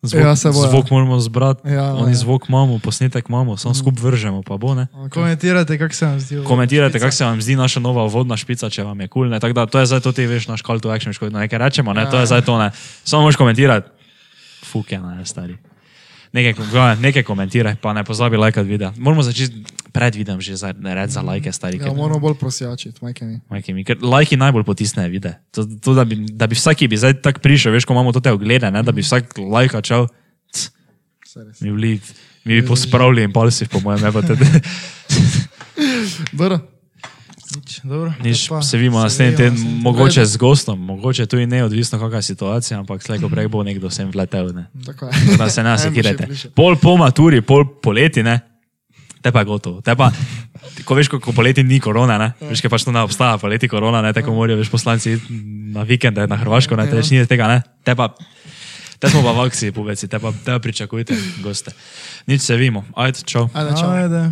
Zvok, Ja, bo, ja. zvok moramo zbrati, Ja, oni ja. zvok imamo, posnetek imamo, samo skup vržemo, pa bo. Okay. Komentirajte, kako se vam zdi. Komentirajte, kako se vam zdi naša nova vodna špica, če vam je kul. Cool, da to je zdaj to, ti veš, naš call to action, ko nekaj rečemo, ne, to je zdaj to ne. Samo moš komentirati. Fuk je na stari. Nekaj, nekaj komentiraj, pa ne pozabi lajkati video. Moramo začeti pred videom že za, reči za lajke, stari. Ja, moramo bolj prosjačiti, majke mi. Majke mi, ker lajki najbolj potisnejo vide. To, to, da, bi, da bi vsaki bi zdaj tako prišel, veš, ko imamo to te oglede, ne, da bi vsak lajka čel, mi, bili, mi bi pospravili in palsi, po mojem, ne pa tudi. Dobro. Nič, dobro. Nič, pa, se vidimo naslednji teden, mogoče z gostom, mogoče tudi ne, odvisno kakšna je situacija, ampak slejko prej bo nekdo sem vletel, ne. Tako je. Da se sekirajte. prišel. Pol po maturi, pol poleti, ne. Te pa je gotovo. Te pa, ko veš, ko, ko poleti ni korona, ne. Veš, kaj pač to ne obstaja, poleti korona, ne, tako morajo veš poslanci na vikende na Hrvaško, ne, te več ni tega, ne. Te pa, te smo pa v akciji, poveci, te pa, te pa pričakujte, goste. Nič se vimo. Ajde, čau. Ajde, čau. Ajde.